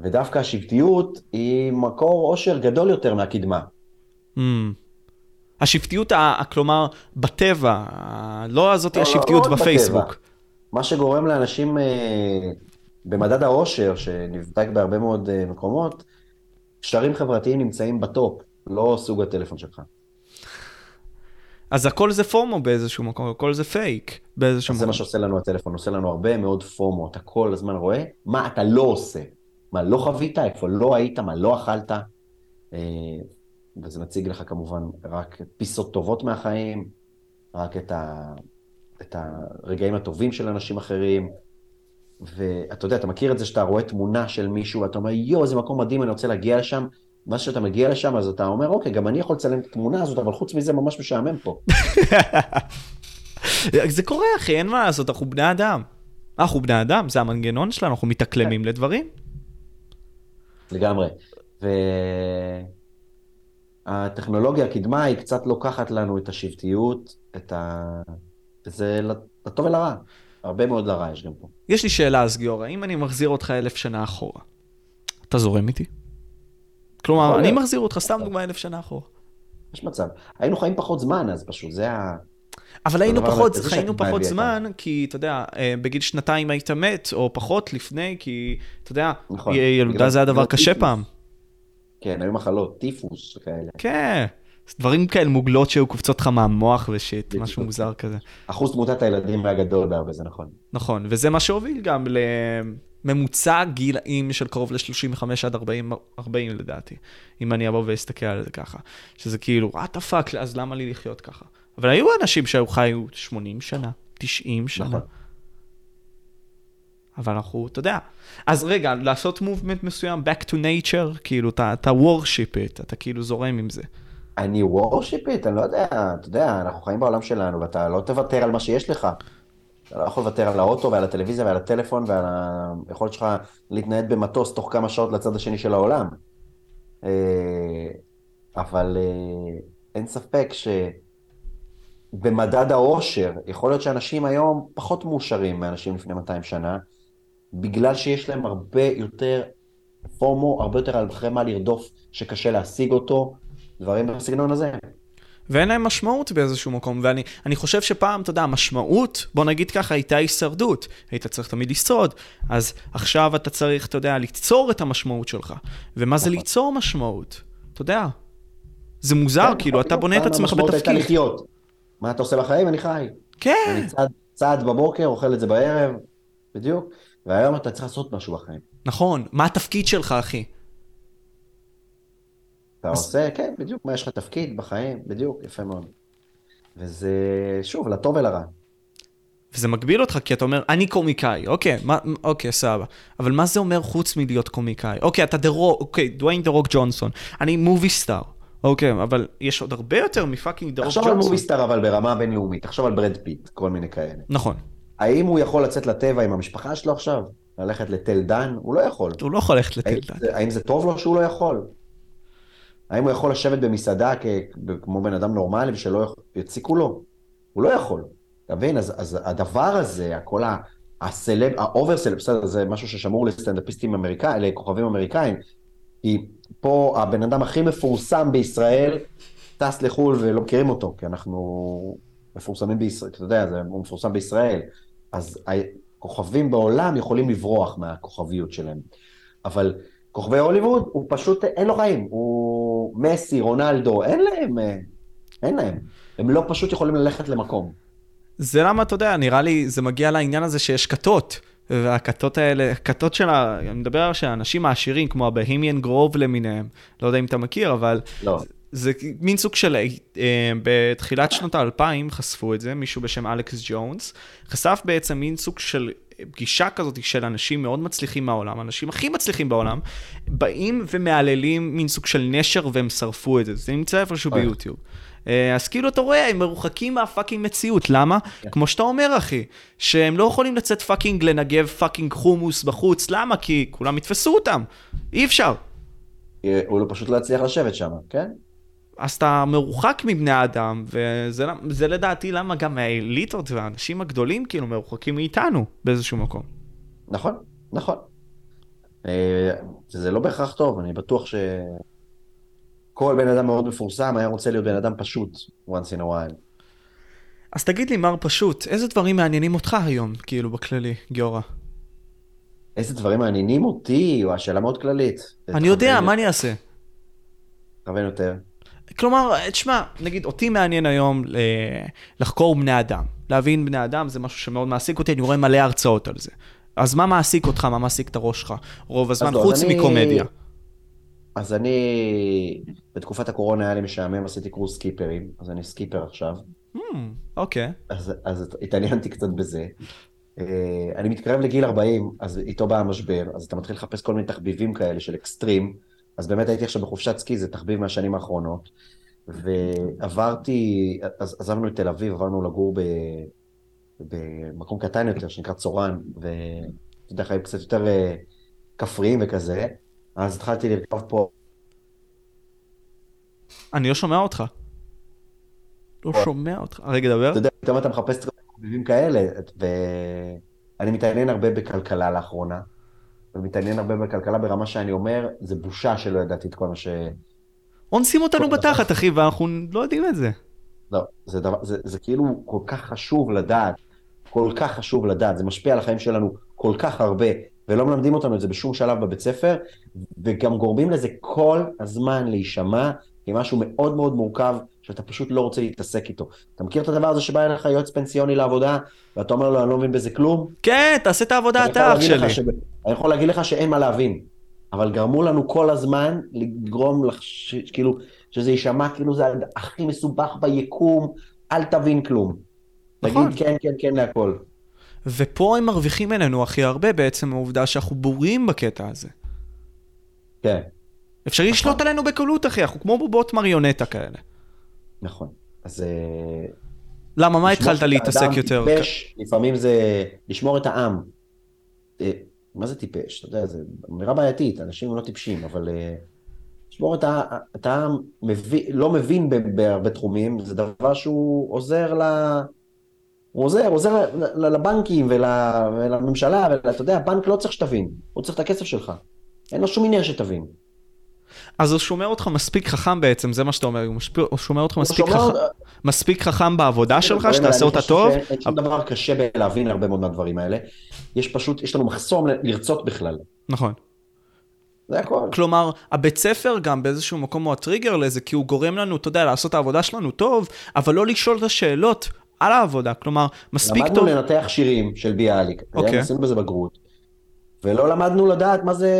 ודווקא השבטיות היא מקור עושר גדול יותר מהקדמה. Mm. השבטיות, כלומר, בטבע, לא הזאת לא, לא, השבטיות לא רק בפייסבוק. בטבע. מה שגורם לאנשים אה, במדד העושר, שנבדק בהרבה מאוד אה, מקומות, קשרים חברתיים נמצאים בטופ, לא סוג הטלפון שלך. אז הכל זה פומו באיזשהו מקום, הכל זה פייק באיזשהו אז זה מקום. מה שעושה לנו הטלפון, עושה לנו הרבה מאוד פומו, אתה כל הזמן רואה מה אתה לא עושה, מה לא חווית, איפה לא היית, מה לא אכלת, אה, וזה מציג לך כמובן רק פיסות טובות מהחיים, רק את, ה, את הרגעים הטובים של אנשים אחרים, ואתה יודע, אתה מכיר את זה שאתה רואה תמונה של מישהו, ואתה אומר, יואו, איזה מקום מדהים, אני רוצה להגיע לשם, מה שאתה מגיע לשם, אז אתה אומר, אוקיי, גם אני יכול לצלם את התמונה הזאת, אבל חוץ מזה ממש משעמם פה. זה קורה, אחי, אין מה לעשות, אנחנו בני אדם. אנחנו בני אדם, זה המנגנון שלנו, אנחנו מתאקלמים לדברים. לגמרי. והטכנולוגיה, הקדמה, היא קצת לוקחת לנו את השבטיות, את ה... וזה לטוב ולרע. הרבה מאוד לרע יש גם פה. יש לי שאלה, אז גיורא, אם אני מחזיר אותך אלף שנה אחורה, אתה זורם איתי? כלומר, אני. מחזיר אותך סתם דוגמה אלף שנה אחורה. יש מצב. היינו חיים פחות זמן אז פשוט, זה ה... אבל היינו פחות, המרכזי חיינו פחות זמן, כי אתה יודע, אה, בגיל שנתיים היית מת, או פחות לפני, כי אתה יודע, נכון. ילודה זה היה דבר קשה טיפוס. פעם. כן, היו מחלות, טיפוס כאלה. כן, דברים כאלה, מוגלות שהיו קופצות לך מהמוח ושיט. משהו מוזר כזה. אחוז תמותת הילדים היה גדול בהרבה, זה נכון. נכון, וזה מה שהוביל גם לממוצע גילאים של קרוב ל-35 עד 40, 40 לדעתי, אם אני אבוא ואסתכל על זה ככה. שזה כאילו, what the fuck, אז למה לי לחיות ככה? אבל היו אנשים שהיו חיו 80 שנה, 90 שנה. נכון. אבל אנחנו, אתה יודע. אז רגע, לעשות מובמנט מסוים, back to nature, כאילו, אתה, אתה worship it, אתה כאילו זורם עם זה. אני וורשיפ איט, אני לא יודע, אתה יודע, אנחנו חיים בעולם שלנו, ואתה לא תוותר על מה שיש לך. אתה לא יכול לוותר על האוטו ועל הטלוויזיה ועל הטלפון ועל היכולת שלך להתנייד במטוס תוך כמה שעות לצד השני של העולם. אה, אבל אה, אין ספק שבמדד העושר, יכול להיות שאנשים היום פחות מאושרים מאנשים לפני 200 שנה, בגלל שיש להם הרבה יותר פומו, הרבה יותר אחרי מה לרדוף, שקשה להשיג אותו, דברים בסגנון הזה. ואין להם משמעות באיזשהו מקום, ואני אני חושב שפעם, אתה יודע, המשמעות, בוא נגיד ככה, הייתה הישרדות. היית צריך תמיד לשרוד. אז עכשיו אתה צריך, אתה יודע, ליצור את המשמעות שלך. ומה זה נכון. ליצור משמעות? אתה יודע. זה מוזר, כן, כאילו, אתה פתאום בונה את עצמך המשמעות הייתה בתפקיד. לחיות. מה אתה עושה בחיים? אני חי. כן, אני צעד, צעד בבוקר, אוכל את זה בערב, בדיוק. והיום אתה צריך לעשות משהו בחיים. נכון. מה התפקיד שלך, אחי? אתה אז- עושה, כן, בדיוק, מה יש לך תפקיד בחיים, בדיוק, יפה מאוד. וזה, שוב, לטוב ולרע. וזה מגביל אותך, כי אתה אומר, אני קומיקאי, אוקיי, מה, אוקיי, סבבה. אבל מה זה אומר חוץ מלהיות קומיקאי? אוקיי, אתה The Rock, אוקיי, דוויין The Rock ג'ונסון. אני movie star. אוקיי, אבל יש עוד הרבה יותר מ fucking The Rock תחשוב על ג'ונסון. movie star אבל ברמה בינלאומית, תחשוב על ברד פיט, כל מיני כאלה. נכון. האם הוא יכול לצאת לטבע עם המשפחה שלו עכשיו? ללכת לתל דן? הוא לא יכול. הוא לא יכול ללכת לתל דן. זה- האם זה טוב לו שהוא לא יכול? האם הוא יכול לשבת במסעדה כ- כמו בן אדם נורמלי ושלא יציקו לו? הוא לא יכול. אתה מבין? אז, אז הדבר הזה, כל ה- הסלב, ה over סלב, בסדר, זה משהו ששמור לסטנדאפיסטים אמריקאים, לכוכבים אמריקאים, כי פה הבן אדם הכי מפורסם בישראל טס לחו"ל ולא מכירים אותו, כי אנחנו מפורסמים בישראל, אתה יודע, זה, הוא מפורסם בישראל, אז הכוכבים בעולם יכולים לברוח מהכוכביות שלהם. אבל כוכבי הוליווד, הוא פשוט, אין לו חיים, הוא מסי, רונלדו, אין להם, אין להם. הם לא פשוט יכולים ללכת למקום. זה למה, אתה יודע, נראה לי, זה מגיע לעניין הזה שיש כתות. והכתות האלה, כתות של. אני מדבר על האנשים העשירים, כמו הבהמיאן גרוב למיניהם. לא יודע אם אתה מכיר, אבל לא. זה מין סוג של... אה, בתחילת שנות האלפיים חשפו את זה, מישהו בשם אלכס ג'ונס. חשף בעצם מין סוג של פגישה כזאת של אנשים מאוד מצליחים מהעולם, אנשים הכי מצליחים בעולם, באים ומהללים מין סוג של נשר והם שרפו את זה. זה נמצא איפשהו. ביוטיוב. אה, אז כאילו אתה רואה, הם מרוחקים מה fucking מציאות, למה? כן. כמו שאתה אומר, אחי, שהם לא יכולים לצאת fucking לנגב fucking חומוס בחוץ, למה? כי כולם יתפסו אותם, אי אפשר. אה, הוא לא- פשוט לא יצליח לשבת שם, כן? אז אתה מרוחק מבני האדם, וזה זה לדעתי למה גם האליטות והאנשים הגדולים כאילו מרוחקים מאיתנו באיזשהו מקום. נכון, נכון. אה, זה לא בהכרח טוב, אני בטוח שכל בן אדם מאוד מפורסם היה רוצה להיות בן אדם פשוט, once in a while. אז תגיד לי, מר פשוט, איזה דברים מעניינים אותך היום, כאילו, בכללי, גיורא? איזה דברים מעניינים אותי? או השאלה מאוד כללית. אני יודע, מה אני אעשה? תכוון יותר. כלומר, תשמע, נגיד, אותי מעניין היום לחקור בני אדם. להבין בני אדם זה משהו שמאוד מעסיק אותי, אני רואה מלא הרצאות על זה. אז מה מעסיק אותך, מה מעסיק את הראש שלך רוב הזמן, לא, חוץ מקומדיה? אז אני, בתקופת הקורונה היה לי משעמם, עשיתי קורס סקיפרים, אז אני סקיפר עכשיו. Hmm, אוקיי. אז, אז התעניינתי קצת בזה. אה, אני מתקרב לגיל 40, אז איתו בא המשבר, אז אתה מתחיל לחפש כל מיני תחביבים כאלה של אקסטרים, אז באמת הייתי עכשיו בחופשת סקי, זה תחביב מהשנים האחרונות, ועברתי, אז עזבנו את תל אביב, עברנו לגור ב, במקום קטן יותר, שנקרא צורן, ואתה יודע, חיים קצת יותר אה, כפריים וכזה, אז התחלתי לרכב פה. אני לא שומע אותך. לא שומע אותך. רגע, דבר. אתה יודע, פתאום אתה מחפש תחביבים כאלה, ואני מתעניין הרבה בכלכלה לאחרונה, ומתעניין הרבה בכלכלה ברמה שאני אומר, זה בושה שלא ידעתי את כל מה ש... אונסים אותנו בתחת, אחי, ואנחנו לא יודעים את זה. לא, זה, דבר, זה, זה כאילו כל כך חשוב לדעת, כל כך חשוב לדעת, זה משפיע על החיים שלנו כל כך הרבה, ולא מלמדים אותנו את זה בשום שלב בבית ספר, וגם גורמים לזה כל הזמן להישמע כמשהו מאוד מאוד מורכב, שאתה פשוט לא רוצה להתעסק איתו. אתה מכיר את הדבר הזה שבא אליך יועץ פנסיוני לעבודה, ואתה אומר לו, אני לא מבין בזה כלום? כן, תעשה את העבודה אתה, אח שלי. ש... אני יכול להגיד לך שאין מה להבין, אבל גרמו לנו כל הזמן לגרום לך, ש... כאילו, שזה יישמע כאילו זה הכי מסובך ביקום, אל תבין כלום. נכון. תגיד כן, כן, כן להכל. ופה הם מרוויחים אלינו הכי הרבה בעצם העובדה שאנחנו בורים בקטע הזה. כן. אפשר נכון. לשלוט עלינו בקלות, אחי, אנחנו כמו בובות מריונטה כאלה. נכון. אז... אה, למה, מה התחלת להתעסק יותר? טיפש, לפעמים זה לשמור את העם. אה, מה זה טיפש? אתה יודע, זו אמירה בעייתית, אנשים לא טיפשים, אבל אה, לשמור את העם, לא מבין בהרבה תחומים, זה דבר שהוא עוזר ל... הוא עוזר, עוזר לבנקים ולממשלה, ואתה יודע, הבנק לא צריך שתבין, הוא צריך את הכסף שלך. אין לו שום עניין שתבין. אז הוא שומע אותך מספיק חכם בעצם, זה מה שאתה אומר, הוא, משפיע, הוא שומע אותך מספיק, שומע... חכם, מספיק חכם בעבודה שלך, שתעשה אותה טוב. אין שום דבר קשה בלהבין הרבה מאוד מהדברים האלה. יש פשוט, יש לנו מחסום לרצות בכלל. נכון. זה הכל. כלומר, הבית ספר גם באיזשהו מקום הוא הטריגר לזה, כי הוא גורם לנו, אתה יודע, לעשות את העבודה שלנו טוב, אבל לא לשאול את השאלות על העבודה. כלומר, מספיק טוב... למדנו לנתח שירים של ביאליק. אוקיי. עשינו בזה בגרות. ולא למדנו לדעת מה זה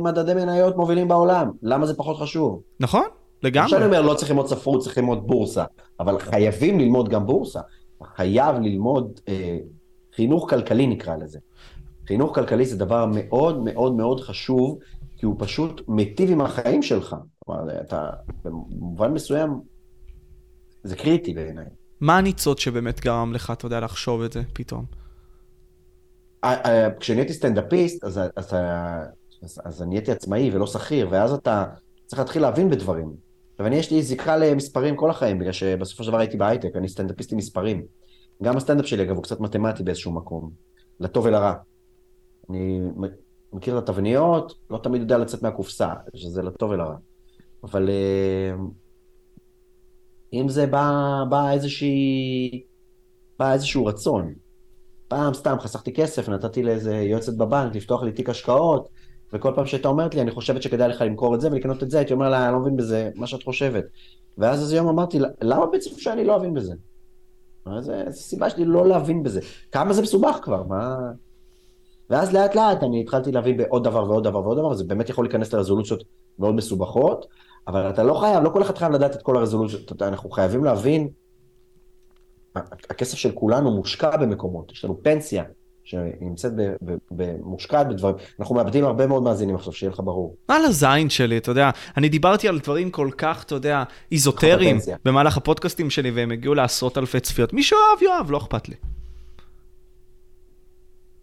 מדדי מניות מובילים בעולם. למה זה פחות חשוב? נכון, לגמרי. עכשיו אני אומר, לא צריך ללמוד ספרות, צריך ללמוד בורסה, אבל חייבים ללמוד גם בורסה. חייב ללמוד אה, חינוך כלכלי נקרא לזה. חינוך כלכלי זה דבר מאוד מאוד מאוד חשוב, כי הוא פשוט מיטיב עם החיים שלך. כלומר, אתה, במובן מסוים, זה קריטי בעיניי. מה הניצוץ שבאמת גרם לך, אתה יודע, לחשוב את זה פתאום? כשנהייתי סטנדאפיסט, אז, אז, אז, אז נהייתי עצמאי ולא שכיר, ואז אתה צריך להתחיל להבין בדברים. עכשיו, אני יש לי זיקה למספרים כל החיים, בגלל שבסופו של דבר הייתי בהייטק, אני סטנדאפיסט עם מספרים. גם הסטנדאפ שלי, אגב, הוא קצת מתמטי באיזשהו מקום, לטוב ולרע. אני מכיר את התבניות, לא תמיד יודע לצאת מהקופסה, שזה לטוב ולרע. אבל אה, אם זה בא, בא איזושהי... בא איזשהו רצון. פעם סתם חסכתי כסף, נתתי לאיזה יועצת בבנק לפתוח לי תיק השקעות, וכל פעם שהייתה אומרת לי, אני חושבת שכדאי לך למכור את זה ולקנות את זה, הייתי אומר לה, אני לא מבין בזה, מה שאת חושבת. ואז איזה יום אמרתי, למה בעצם שאני לא אבין בזה? איזה סיבה שלי לא להבין בזה. כמה זה מסובך כבר, מה... ואז לאט לאט אני התחלתי להבין בעוד דבר ועוד דבר ועוד דבר, וזה באמת יכול להיכנס לרזולוציות מאוד מסובכות, אבל אתה לא חייב, לא כל אחד חייב לדעת את כל הרזולוציות, אנחנו חייבים להבין הכסף של כולנו מושקע במקומות, יש לנו פנסיה שנמצאת מושקעת בדברים, אנחנו מאבדים הרבה מאוד מאזינים עכשיו, שיהיה לך ברור. על הזין שלי, אתה יודע, אני דיברתי על דברים כל כך, אתה יודע, איזוטריים במהלך הפודקאסטים שלי, והם הגיעו לעשרות אלפי צפיות. מי שאוהב, יאהב, לא אכפת לי.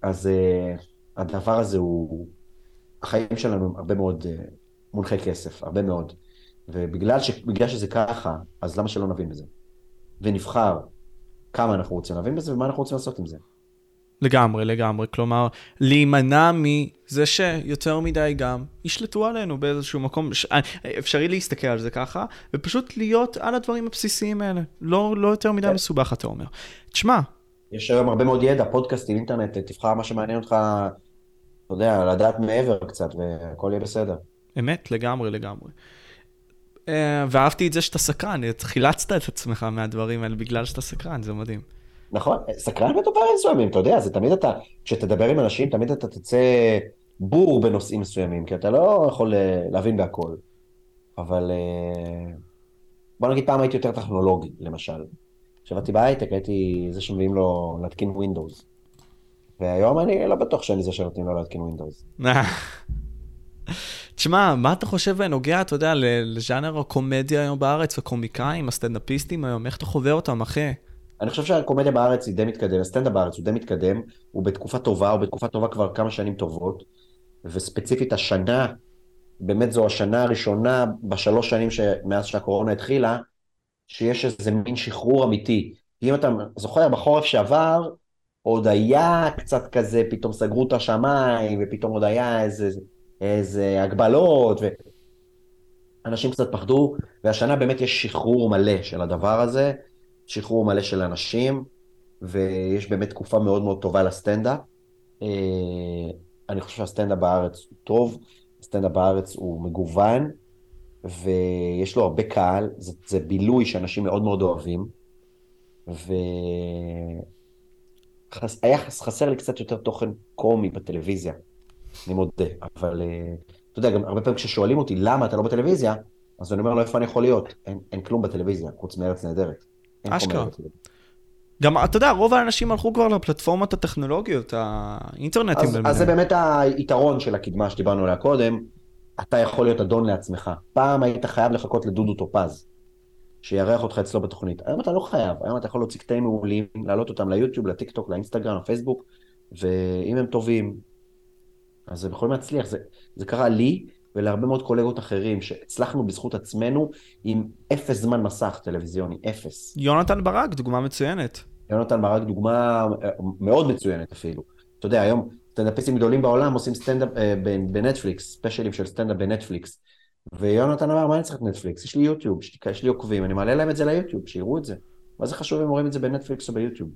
אז uh, הדבר הזה הוא, החיים שלנו הם הרבה מאוד uh, מונחי כסף, הרבה מאוד. ובגלל ש, שזה ככה, אז למה שלא נבין בזה? ונבחר כמה אנחנו רוצים להבין בזה ומה אנחנו רוצים לעשות עם זה. לגמרי, לגמרי. כלומר, להימנע מזה שיותר מדי גם ישלטו עלינו באיזשהו מקום. ש... אפשרי להסתכל על זה ככה, ופשוט להיות על הדברים הבסיסיים האלה. לא, לא יותר מדי מסובך, אתה אומר. תשמע... יש היום הרבה מאוד ידע, פודקאסטים, אינטרנט, תבחר מה שמעניין אותך, אתה יודע, לדעת מעבר קצת, והכל יהיה בסדר. אמת, לגמרי, לגמרי. אה, ואהבתי את זה שאתה סקרן, חילצת את עצמך מהדברים האלה בגלל שאתה סקרן, זה מדהים. נכון, סקרן בדברים מסוימים, אתה יודע, זה תמיד אתה, כשתדבר עם אנשים, תמיד אתה תצא בור בנושאים מסוימים, כי אתה לא יכול אה, להבין בהכל. אבל אה, בוא נגיד פעם הייתי יותר טכנולוגי, למשל. כשעבדתי בהייטק הייתי זה שמביאים לו להתקין Windows. והיום אני לא בטוח שאני זה שנותנים לו להתקין Windows. תשמע, מה אתה חושב בנוגע, אתה יודע, לז'אנר הקומדיה היום בארץ, הקומיקאים, הסטנדאפיסטים היום, איך אתה חווה אותם, אחי? אני חושב שהקומדיה בארץ היא די מתקדם, הסטנדאפ בארץ הוא די מתקדם, הוא בתקופה טובה, הוא בתקופה טובה כבר כמה שנים טובות, וספציפית השנה, באמת זו השנה הראשונה בשלוש שנים מאז שהקורונה התחילה, שיש איזה מין שחרור אמיתי. אם אתה זוכר, בחורף שעבר, עוד היה קצת כזה, פתאום סגרו את השמיים, ופתאום עוד היה איזה, איזה הגבלות, ואנשים קצת פחדו, והשנה באמת יש שחרור מלא של הדבר הזה, שחרור מלא של אנשים, ויש באמת תקופה מאוד מאוד טובה לסטנדאפ. אה, אני חושב שהסטנדאפ בארץ הוא טוב, הסטנדאפ בארץ הוא מגוון, ויש לו הרבה קהל, זה, זה בילוי שאנשים מאוד מאוד אוהבים, והיה חסר לי קצת יותר תוכן קומי בטלוויזיה, אני מודה, אבל אה, אתה יודע, גם הרבה פעמים כששואלים אותי למה אתה לא בטלוויזיה, אז אני אומר לו איפה אני יכול להיות, אין, אין כלום בטלוויזיה, חוץ מארץ נהדרת. אשכרה. גם, אתה יודע, רוב האנשים הלכו כבר לפלטפורמות הטכנולוגיות, האינטרנטים. אז, אז זה באמת היתרון של הקדמה שדיברנו עליה קודם, אתה יכול להיות אדון לעצמך. פעם היית חייב לחכות לדודו טופז, שיארח אותך אצלו בתוכנית. היום אתה לא חייב, היום אתה יכול להוציא קטעים מעולים, להעלות אותם ליוטיוב, לטיק טוק, לאינסטגרם, לפייסבוק, ואם הם טובים, אז הם יכולים להצליח. זה, זה קרה לי, ולהרבה מאוד קולגות אחרים, שהצלחנו בזכות עצמנו עם אפס זמן מסך טלוויזיוני, אפס. יונתן ברק, דוגמה מצוינת. יונתן ברק, דוגמה אה, מאוד מצוינת אפילו. אתה יודע, היום סטנדאפיסטים גדולים בעולם עושים סטנדאפ אה, בנטפליקס, ספיישלים של סטנדאפ בנטפליקס. ויונתן אמר, מה אני צריך את נטפליקס? יש לי יוטיוב, יש לי עוקבים, אני מעלה להם את זה ליוטיוב, שיראו את זה. מה זה חשוב אם רואים את זה בנטפליקס או ביוטיוב?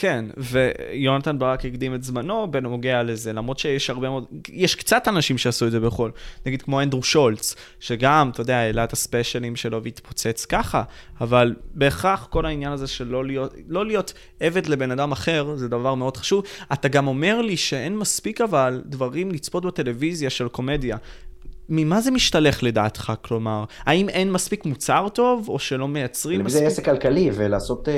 כן, ויונתן ברק הקדים את זמנו בנוגע לזה, למרות שיש הרבה מאוד, יש קצת אנשים שעשו את זה בחו"ל, נגיד כמו אנדרו שולץ, שגם, אתה יודע, העלה את הספיישלים שלו והתפוצץ ככה, אבל בהכרח כל העניין הזה של לא להיות, לא להיות עבד לבן אדם אחר, זה דבר מאוד חשוב. אתה גם אומר לי שאין מספיק אבל דברים לצפות בטלוויזיה של קומדיה. ממה זה משתלך לדעתך? כלומר, האם אין מספיק מוצר טוב, או שלא מייצרים מספיק? זה עסק כלכלי, ולעשות אה,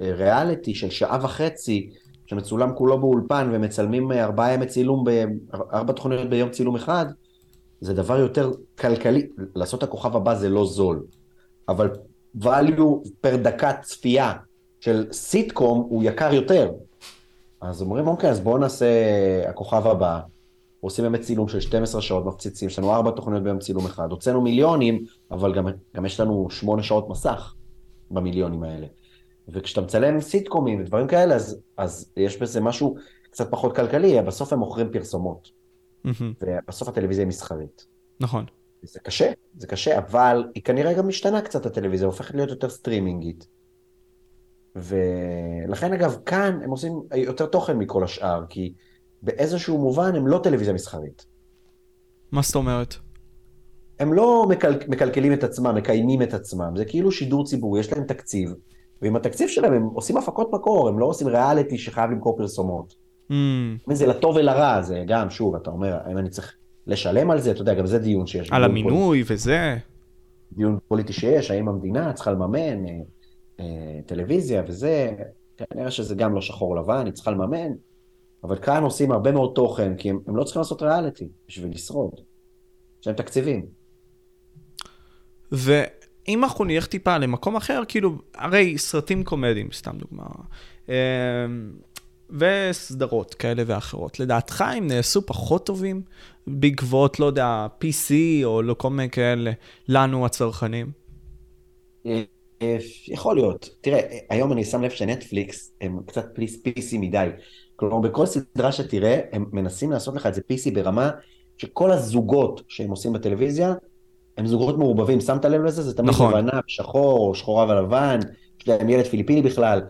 אה, ריאליטי של שעה וחצי, שמצולם כולו באולפן, ומצלמים אה, ארבעה ימי צילום, ארבע תוכניות ביום צילום אחד, זה דבר יותר כלכלי. לעשות הכוכב הבא זה לא זול, אבל value פר דקת צפייה של סיטקום הוא יקר יותר. אז אומרים, אוקיי, אז בואו נעשה הכוכב הבא. עושים באמת צילום של 12 שעות, מפציצים, יש לנו 4 תוכניות ביום צילום אחד, הוצאנו מיליונים, אבל גם, גם יש לנו 8 שעות מסך במיליונים האלה. וכשאתה מצלם סיטקומים ודברים כאלה, אז, אז יש בזה משהו קצת פחות כלכלי, בסוף הם מוכרים פרסומות. ובסוף הטלוויזיה היא מסחרית. נכון. זה קשה, זה קשה, אבל היא כנראה גם משתנה קצת הטלוויזיה, הופכת להיות יותר סטרימינגית. ולכן אגב, כאן הם עושים יותר תוכן מכל השאר, כי באיזשהו מובן הם לא טלוויזיה מסחרית. מה זאת אומרת? הם לא מקל... מקלקלים את עצמם, מקיימים את עצמם, זה כאילו שידור ציבורי, יש להם תקציב, ועם התקציב שלהם הם עושים הפקות מקור, הם לא עושים ריאליטי שחייב למכור פרסומות. Mm. זה לטוב ולרע, זה גם, שוב, אתה אומר, האם אני צריך לשלם על זה, אתה יודע, גם זה דיון שיש. על המינוי פוליטי, וזה. דיון פוליטי שיש, האם המדינה צריכה לממן אה, אה, טלוויזיה וזה, כנראה שזה גם לא שחור לבן, היא צריכה לממן. אבל כאן עושים הרבה מאוד תוכן, כי הם, הם לא צריכים לעשות ריאליטי בשביל לשרוד. יש להם תקציבים. ואם אנחנו נלך טיפה למקום אחר, כאילו, הרי סרטים קומדיים, סתם דוגמה. אמ, וסדרות כאלה ואחרות. לדעתך הם נעשו פחות טובים בעקבות, לא יודע, PC או לא כל מיני כאלה, לנו הצרכנים? אה, אה, יכול להיות. תראה, היום אני שם לב שנטפליקס הם קצת PC מדי. כלומר, בכל סדרה שתראה, הם מנסים לעשות לך את זה PC ברמה שכל הזוגות שהם עושים בטלוויזיה, הם זוגות מעורבבים. שמת לב לזה? זה תמיד נכון. לבנה, שחור, שחורה ולבן, יש להם ילד פיליפיני בכלל.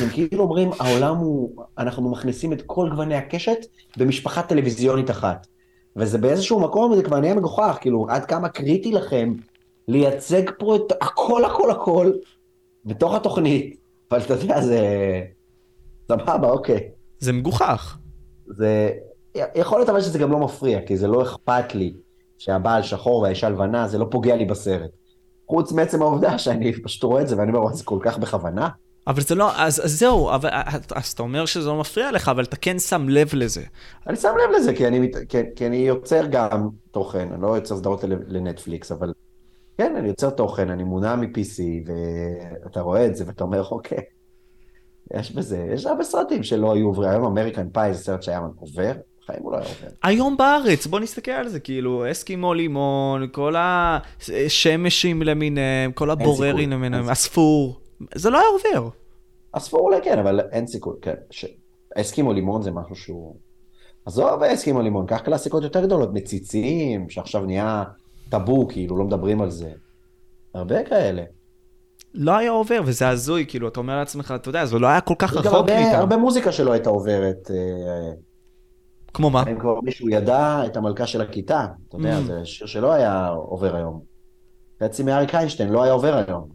הם כאילו אומרים, העולם הוא, אנחנו מכניסים את כל גווני הקשת במשפחה טלוויזיונית אחת. וזה באיזשהו מקום, זה כבר נהיה מגוחך, כאילו, עד כמה קריטי לכם לייצג פה את הכל, הכל, הכל, בתוך התוכנית. אבל אתה יודע, זה... סבבה, אוקיי. זה מגוחך. זה... יכול להיות אבל שזה גם לא מפריע, כי זה לא אכפת לי שהבעל שחור והאישה לבנה, זה לא פוגע לי בסרט. חוץ מעצם העובדה שאני פשוט רואה את זה ואני אומר, זה כל כך בכוונה. אבל זה לא, אז, אז זהו, אבל, אז אתה אומר שזה לא מפריע לך, אבל אתה כן שם לב לזה. אני שם לב לזה, כי אני, כי, כי אני יוצר גם תוכן, אני לא יוצר סדרות לנטפליקס, אבל כן, אני יוצר תוכן, אני מונע מ-PC, ואתה רואה את זה ואתה אומר, אוקיי, יש בזה, יש הרבה סרטים שלא היו עוברים, היום אמריקן פאי זה סרט שהיה עובר, בחיים הוא לא היה עובר. היום בארץ, בוא נסתכל על זה, כאילו, אסקימו לימון, כל השמשים למיניהם, כל הבוררים למיניהם, הספור, זה לא היה עובר. הספור אולי כן, אבל אין סיכוי, כן. ש... אסקימו לימון זה משהו שהוא... עזוב אסקימו לימון, קח קלאסיקות יותר גדולות, מציצים, שעכשיו נהיה טאבו, כאילו, לא מדברים על זה. הרבה כאלה. לא היה עובר, וזה הזוי, כאילו, אתה אומר לעצמך, אתה יודע, זה לא היה כל כך רחוק מאיתנו. הרבה, הרבה מוזיקה שלא הייתה עוברת. אה, כמו מה? אם כבר מישהו ידע את המלכה של הכיתה, אתה יודע, mm. זה שיר שלא היה עובר היום. חצי מאריק איינשטיין לא היה עובר היום.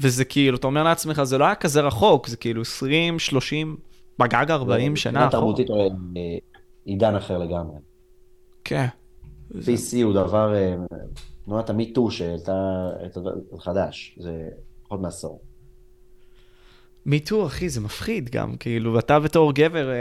וזה כאילו, אתה אומר לעצמך, זה לא היה כזה רחוק, זה כאילו 20, 30, בגג 40 שנה אחורה. תרבותית עידן אחר לגמרי. כן. PC הוא דבר, תנועת המיטו שהייתה חדש, זה פחות מעשור. מיטו, אחי, זה מפחיד גם, כאילו, ואתה בתור גבר, אה,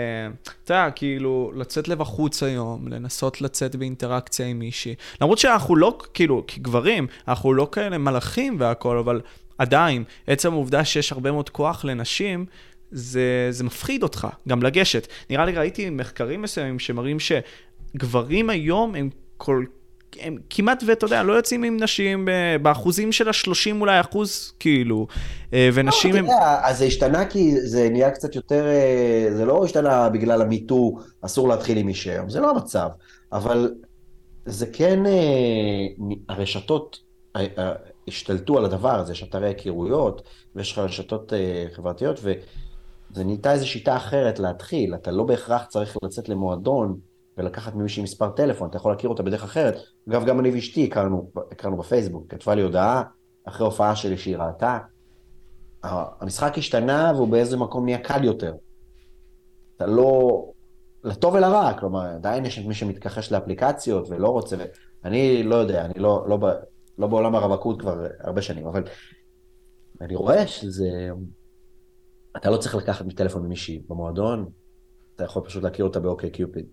אתה יודע, כאילו, לצאת לבחוץ היום, לנסות לצאת באינטראקציה עם מישהי. למרות שאנחנו לא, כאילו, כגברים, אנחנו לא כאלה מלאכים והכול, אבל עדיין, עצם העובדה שיש הרבה מאוד כוח לנשים, זה, זה מפחיד אותך, גם לגשת. נראה לי ראיתי מחקרים מסוימים שמראים שגברים היום הם כל הם כמעט, ואתה יודע, לא יוצאים עם נשים באחוזים של ה-30 אולי אחוז, כאילו, אה, ונשים הם... אז זה השתנה כי זה נהיה קצת יותר, אה, זה לא השתנה בגלל המיטו, אסור להתחיל עם איש היום, זה לא המצב, אבל זה כן, אה, הרשתות השתלטו על הדבר הזה, יש אתרי היכרויות, ויש לך רשתות חברתיות, וזה נהייתה איזו שיטה אחרת להתחיל, אתה לא בהכרח צריך לצאת למועדון. ולקחת ממישהי מספר טלפון, אתה יכול להכיר אותה בדרך אחרת. אגב, גם אני ואשתי הכרנו, הכרנו בפייסבוק, כתבה לי הודעה אחרי הופעה שלי שהיא ראתה. המשחק השתנה והוא באיזה מקום נהיה קל יותר. אתה לא... לטוב ולרע, כלומר, עדיין יש את מי שמתכחש לאפליקציות ולא רוצה, אני לא יודע, אני לא, לא, לא בעולם הרווקות כבר הרבה שנים, אבל אני רואה שזה... אתה לא צריך לקחת מטלפון ממישהי במועדון, אתה יכול פשוט להכיר אותה באוקיי קיופיד.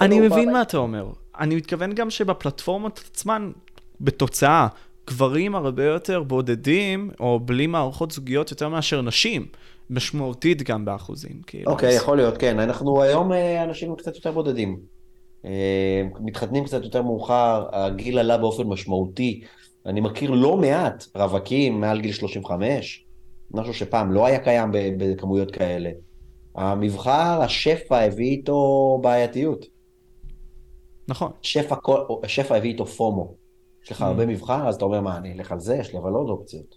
אני מבין מה אתה אומר. אני מתכוון גם שבפלטפורמות עצמן, בתוצאה, גברים הרבה יותר בודדים, או בלי מערכות זוגיות יותר מאשר נשים. משמעותית גם באחוזים. כאילו. אוקיי, יכול להיות, כן. אנחנו היום אה, אנשים קצת יותר בודדים. אה, מתחתנים קצת יותר מאוחר, הגיל עלה באופן משמעותי. אני מכיר לא מעט רווקים מעל גיל 35, משהו שפעם לא היה קיים בכמויות כאלה. המבחר, השפע הביא איתו בעייתיות. נכון. שפע, שפע הביא איתו פומו. יש לך mm. הרבה מבחר, אז אתה אומר, מה, אני אלך על זה? יש לי אבל עוד אופציות.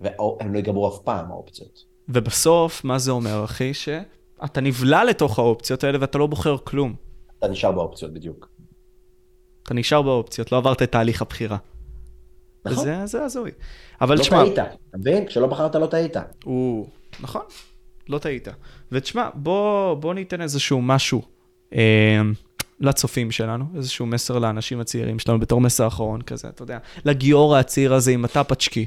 והם לא ייגמרו אף פעם, האופציות. ובסוף, מה זה אומר, אחי? שאתה נבלע לתוך האופציות האלה ואתה לא בוחר כלום. אתה נשאר באופציות, בדיוק. אתה נשאר באופציות, לא עברת את תהליך הבחירה. נכון. וזה, זה הזוי. אבל לא תשמע... לא טעית, אתה מבין? כשלא בחרת לא טעית. הוא... נכון. לא טעית. ותשמע, בוא, בוא ניתן איזשהו משהו אה, לצופים שלנו, איזשהו מסר לאנשים הצעירים שלנו, בתור מסר אחרון כזה, אתה יודע, לגיורא הצעיר הזה עם ה тапочки.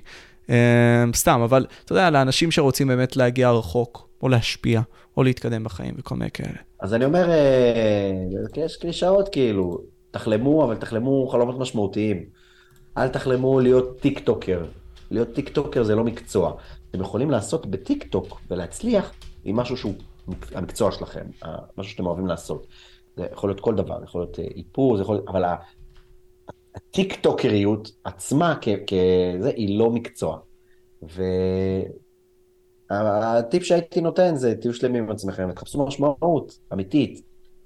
אה, סתם, אבל אתה יודע, לאנשים שרוצים באמת להגיע רחוק, או להשפיע, או להתקדם בחיים וכל מיני כאלה. אז אני אומר, אה, יש קלישאות כאילו, תחלמו, אבל תחלמו חלומות משמעותיים. אל תחלמו להיות טיק טוקר. להיות טיק טוקר זה לא מקצוע. אתם יכולים לעשות בטיק טוק ולהצליח עם משהו שהוא המקצוע שלכם, משהו שאתם אוהבים לעשות. זה יכול להיות כל דבר, יכול להיות אה, איפור, זה יכול להיות, אבל הטיקטוקריות עצמה כזה, היא לא מקצוע. והטיפ שהייתי נותן זה, תהיו שלמים עם עצמכם, תחפשו משמעות אמיתית,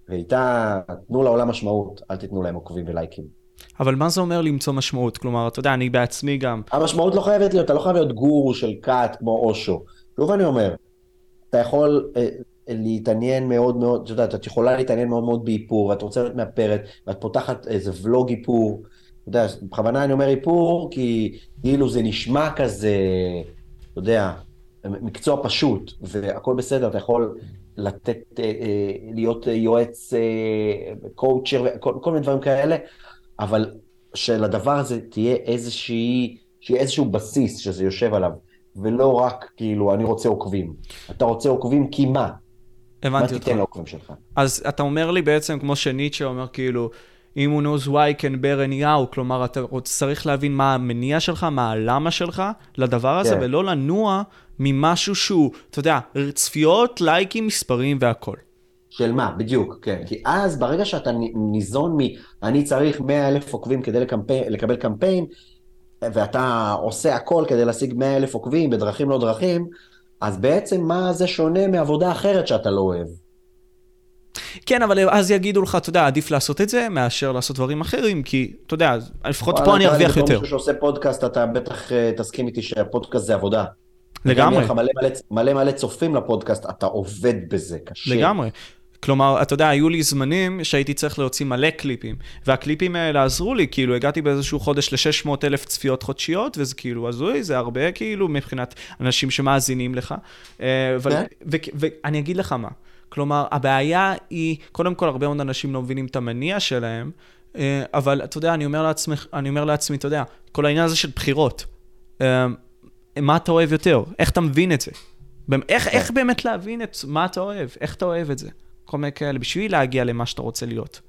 ואיתה, תנו לעולם משמעות, אל תיתנו להם עוקבים ולייקים. אבל מה זה אומר למצוא משמעות? כלומר, אתה יודע, אני בעצמי גם... המשמעות לא חייבת להיות, אתה לא חייב להיות גורו של כת כמו אושו. שוב אני אומר, אתה יכול אה, להתעניין מאוד מאוד, את יודעת, את יכולה להתעניין מאוד מאוד באיפור, ואת רוצה להיות מאפרת, ואת פותחת איזה ולוג איפור. אתה יודע, בכוונה אני אומר איפור, כי כאילו זה נשמע כזה, אתה יודע, מקצוע פשוט, והכל בסדר, אתה יכול לתת, אה, אה, להיות יועץ, קואוצ'ר, כל, כל מיני דברים כאלה, אבל שלדבר הזה תהיה איזושהי, שיהיה איזשהו בסיס שזה יושב עליו, ולא רק כאילו, אני רוצה עוקבים. אתה רוצה עוקבים כי מה? הבנתי אותך. מה תיתן לעוקבים שלך? אז אתה אומר לי בעצם, כמו שניטשה אומר, כאילו, אם הוא knows why can bear any how, כלומר, אתה צריך להבין מה המניע שלך, מה הלמה שלך לדבר הזה, כן. ולא לנוע ממשהו שהוא, אתה יודע, צפיות, לייקים, מספרים והכול. של מה, בדיוק, כן. כי אז ברגע שאתה ניזון מ... אני צריך 100 אלף עוקבים כדי לקמפיין, לקבל קמפיין, ואתה עושה הכל כדי להשיג 100 אלף עוקבים בדרכים לא דרכים, אז בעצם מה זה שונה מעבודה אחרת שאתה לא אוהב? כן, אבל אז יגידו לך, אתה יודע, עדיף לעשות את זה מאשר לעשות דברים אחרים, כי, אתה יודע, לפחות פה אני ארוויח יותר. בתור שעושה פודקאסט, אתה בטח אה, תסכים איתי שהפודקאסט זה עבודה. לגמרי. וגם מלא, מלא, מלא מלא צופים לפודקאסט, אתה עובד בזה, קשה. לגמרי. כלומר, אתה יודע, היו לי זמנים שהייתי צריך להוציא מלא קליפים, והקליפים האלה עזרו לי, כאילו, הגעתי באיזשהו חודש ל-600 אלף צפיות חודשיות, וזה כאילו הזוי, זה הרבה כאילו מבחינת אנשים שמאזינים לך. אה, כן. ואני אגיד לך מה, כלומר, הבעיה היא, קודם כל, הרבה מאוד אנשים לא מבינים את המניע שלהם, אה, אבל אתה יודע, אני אומר לעצמי, אני אומר לעצמי, אתה יודע, כל העניין הזה של בחירות, אה, מה אתה אוהב יותר? איך אתה מבין את זה? איך, איך כן. באמת להבין את מה אתה אוהב? איך אתה אוהב את זה? כל מיני כאלה, בשביל להגיע למה שאתה רוצה להיות.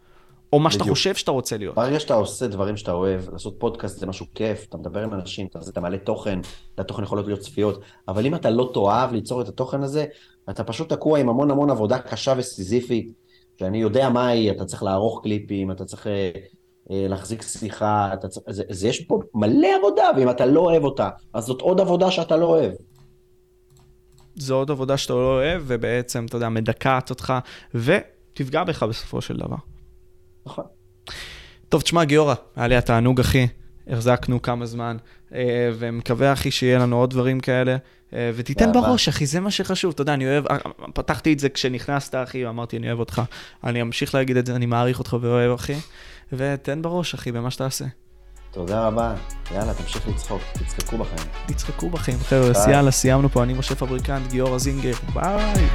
או מה שאתה חושב שאתה רוצה להיות. ברגע שאתה עושה דברים שאתה אוהב, לעשות פודקאסט זה משהו כיף, אתה מדבר עם אנשים, אתה, אתה מעלה תוכן, לתוכן יכולות להיות צפיות, אבל אם אתה לא תאהב ליצור את התוכן הזה, אתה פשוט תקוע עם המון המון עבודה קשה וסיזיפית, שאני יודע מה היא, אתה צריך לערוך קליפים, אתה צריך אה, אה, להחזיק שיחה, צריך, זה, זה יש פה מלא עבודה, ואם אתה לא אוהב אותה, אז זאת עוד עבודה שאתה לא אוהב. זו עוד עבודה שאתה לא אוהב, ובעצם, אתה יודע, מדכאת אותך, ותפגע בך בסופו של דבר. נכון. טוב, תשמע, גיורא, היה לי התענוג, אחי. החזקנו כמה זמן, אה, ומקווה, אחי, שיהיה לנו עוד דברים כאלה. אה, ותיתן בראש, אחי, זה מה שחשוב. אתה יודע, אני אוהב, אה, פתחתי את זה כשנכנסת, אחי, ואמרתי, אני אוהב אותך. אני אמשיך להגיד את זה, אני מעריך אותך ואוהב, אחי. ותן בראש, אחי, במה שתעשה. תודה רבה. יאללה, תמשיך לצחוק, תצחקו בחיים. תצחקו בחיים. חבר'ה, יאללה, סיימנו פה. אני משה פבריקנט, גיורא זינגר. ביי.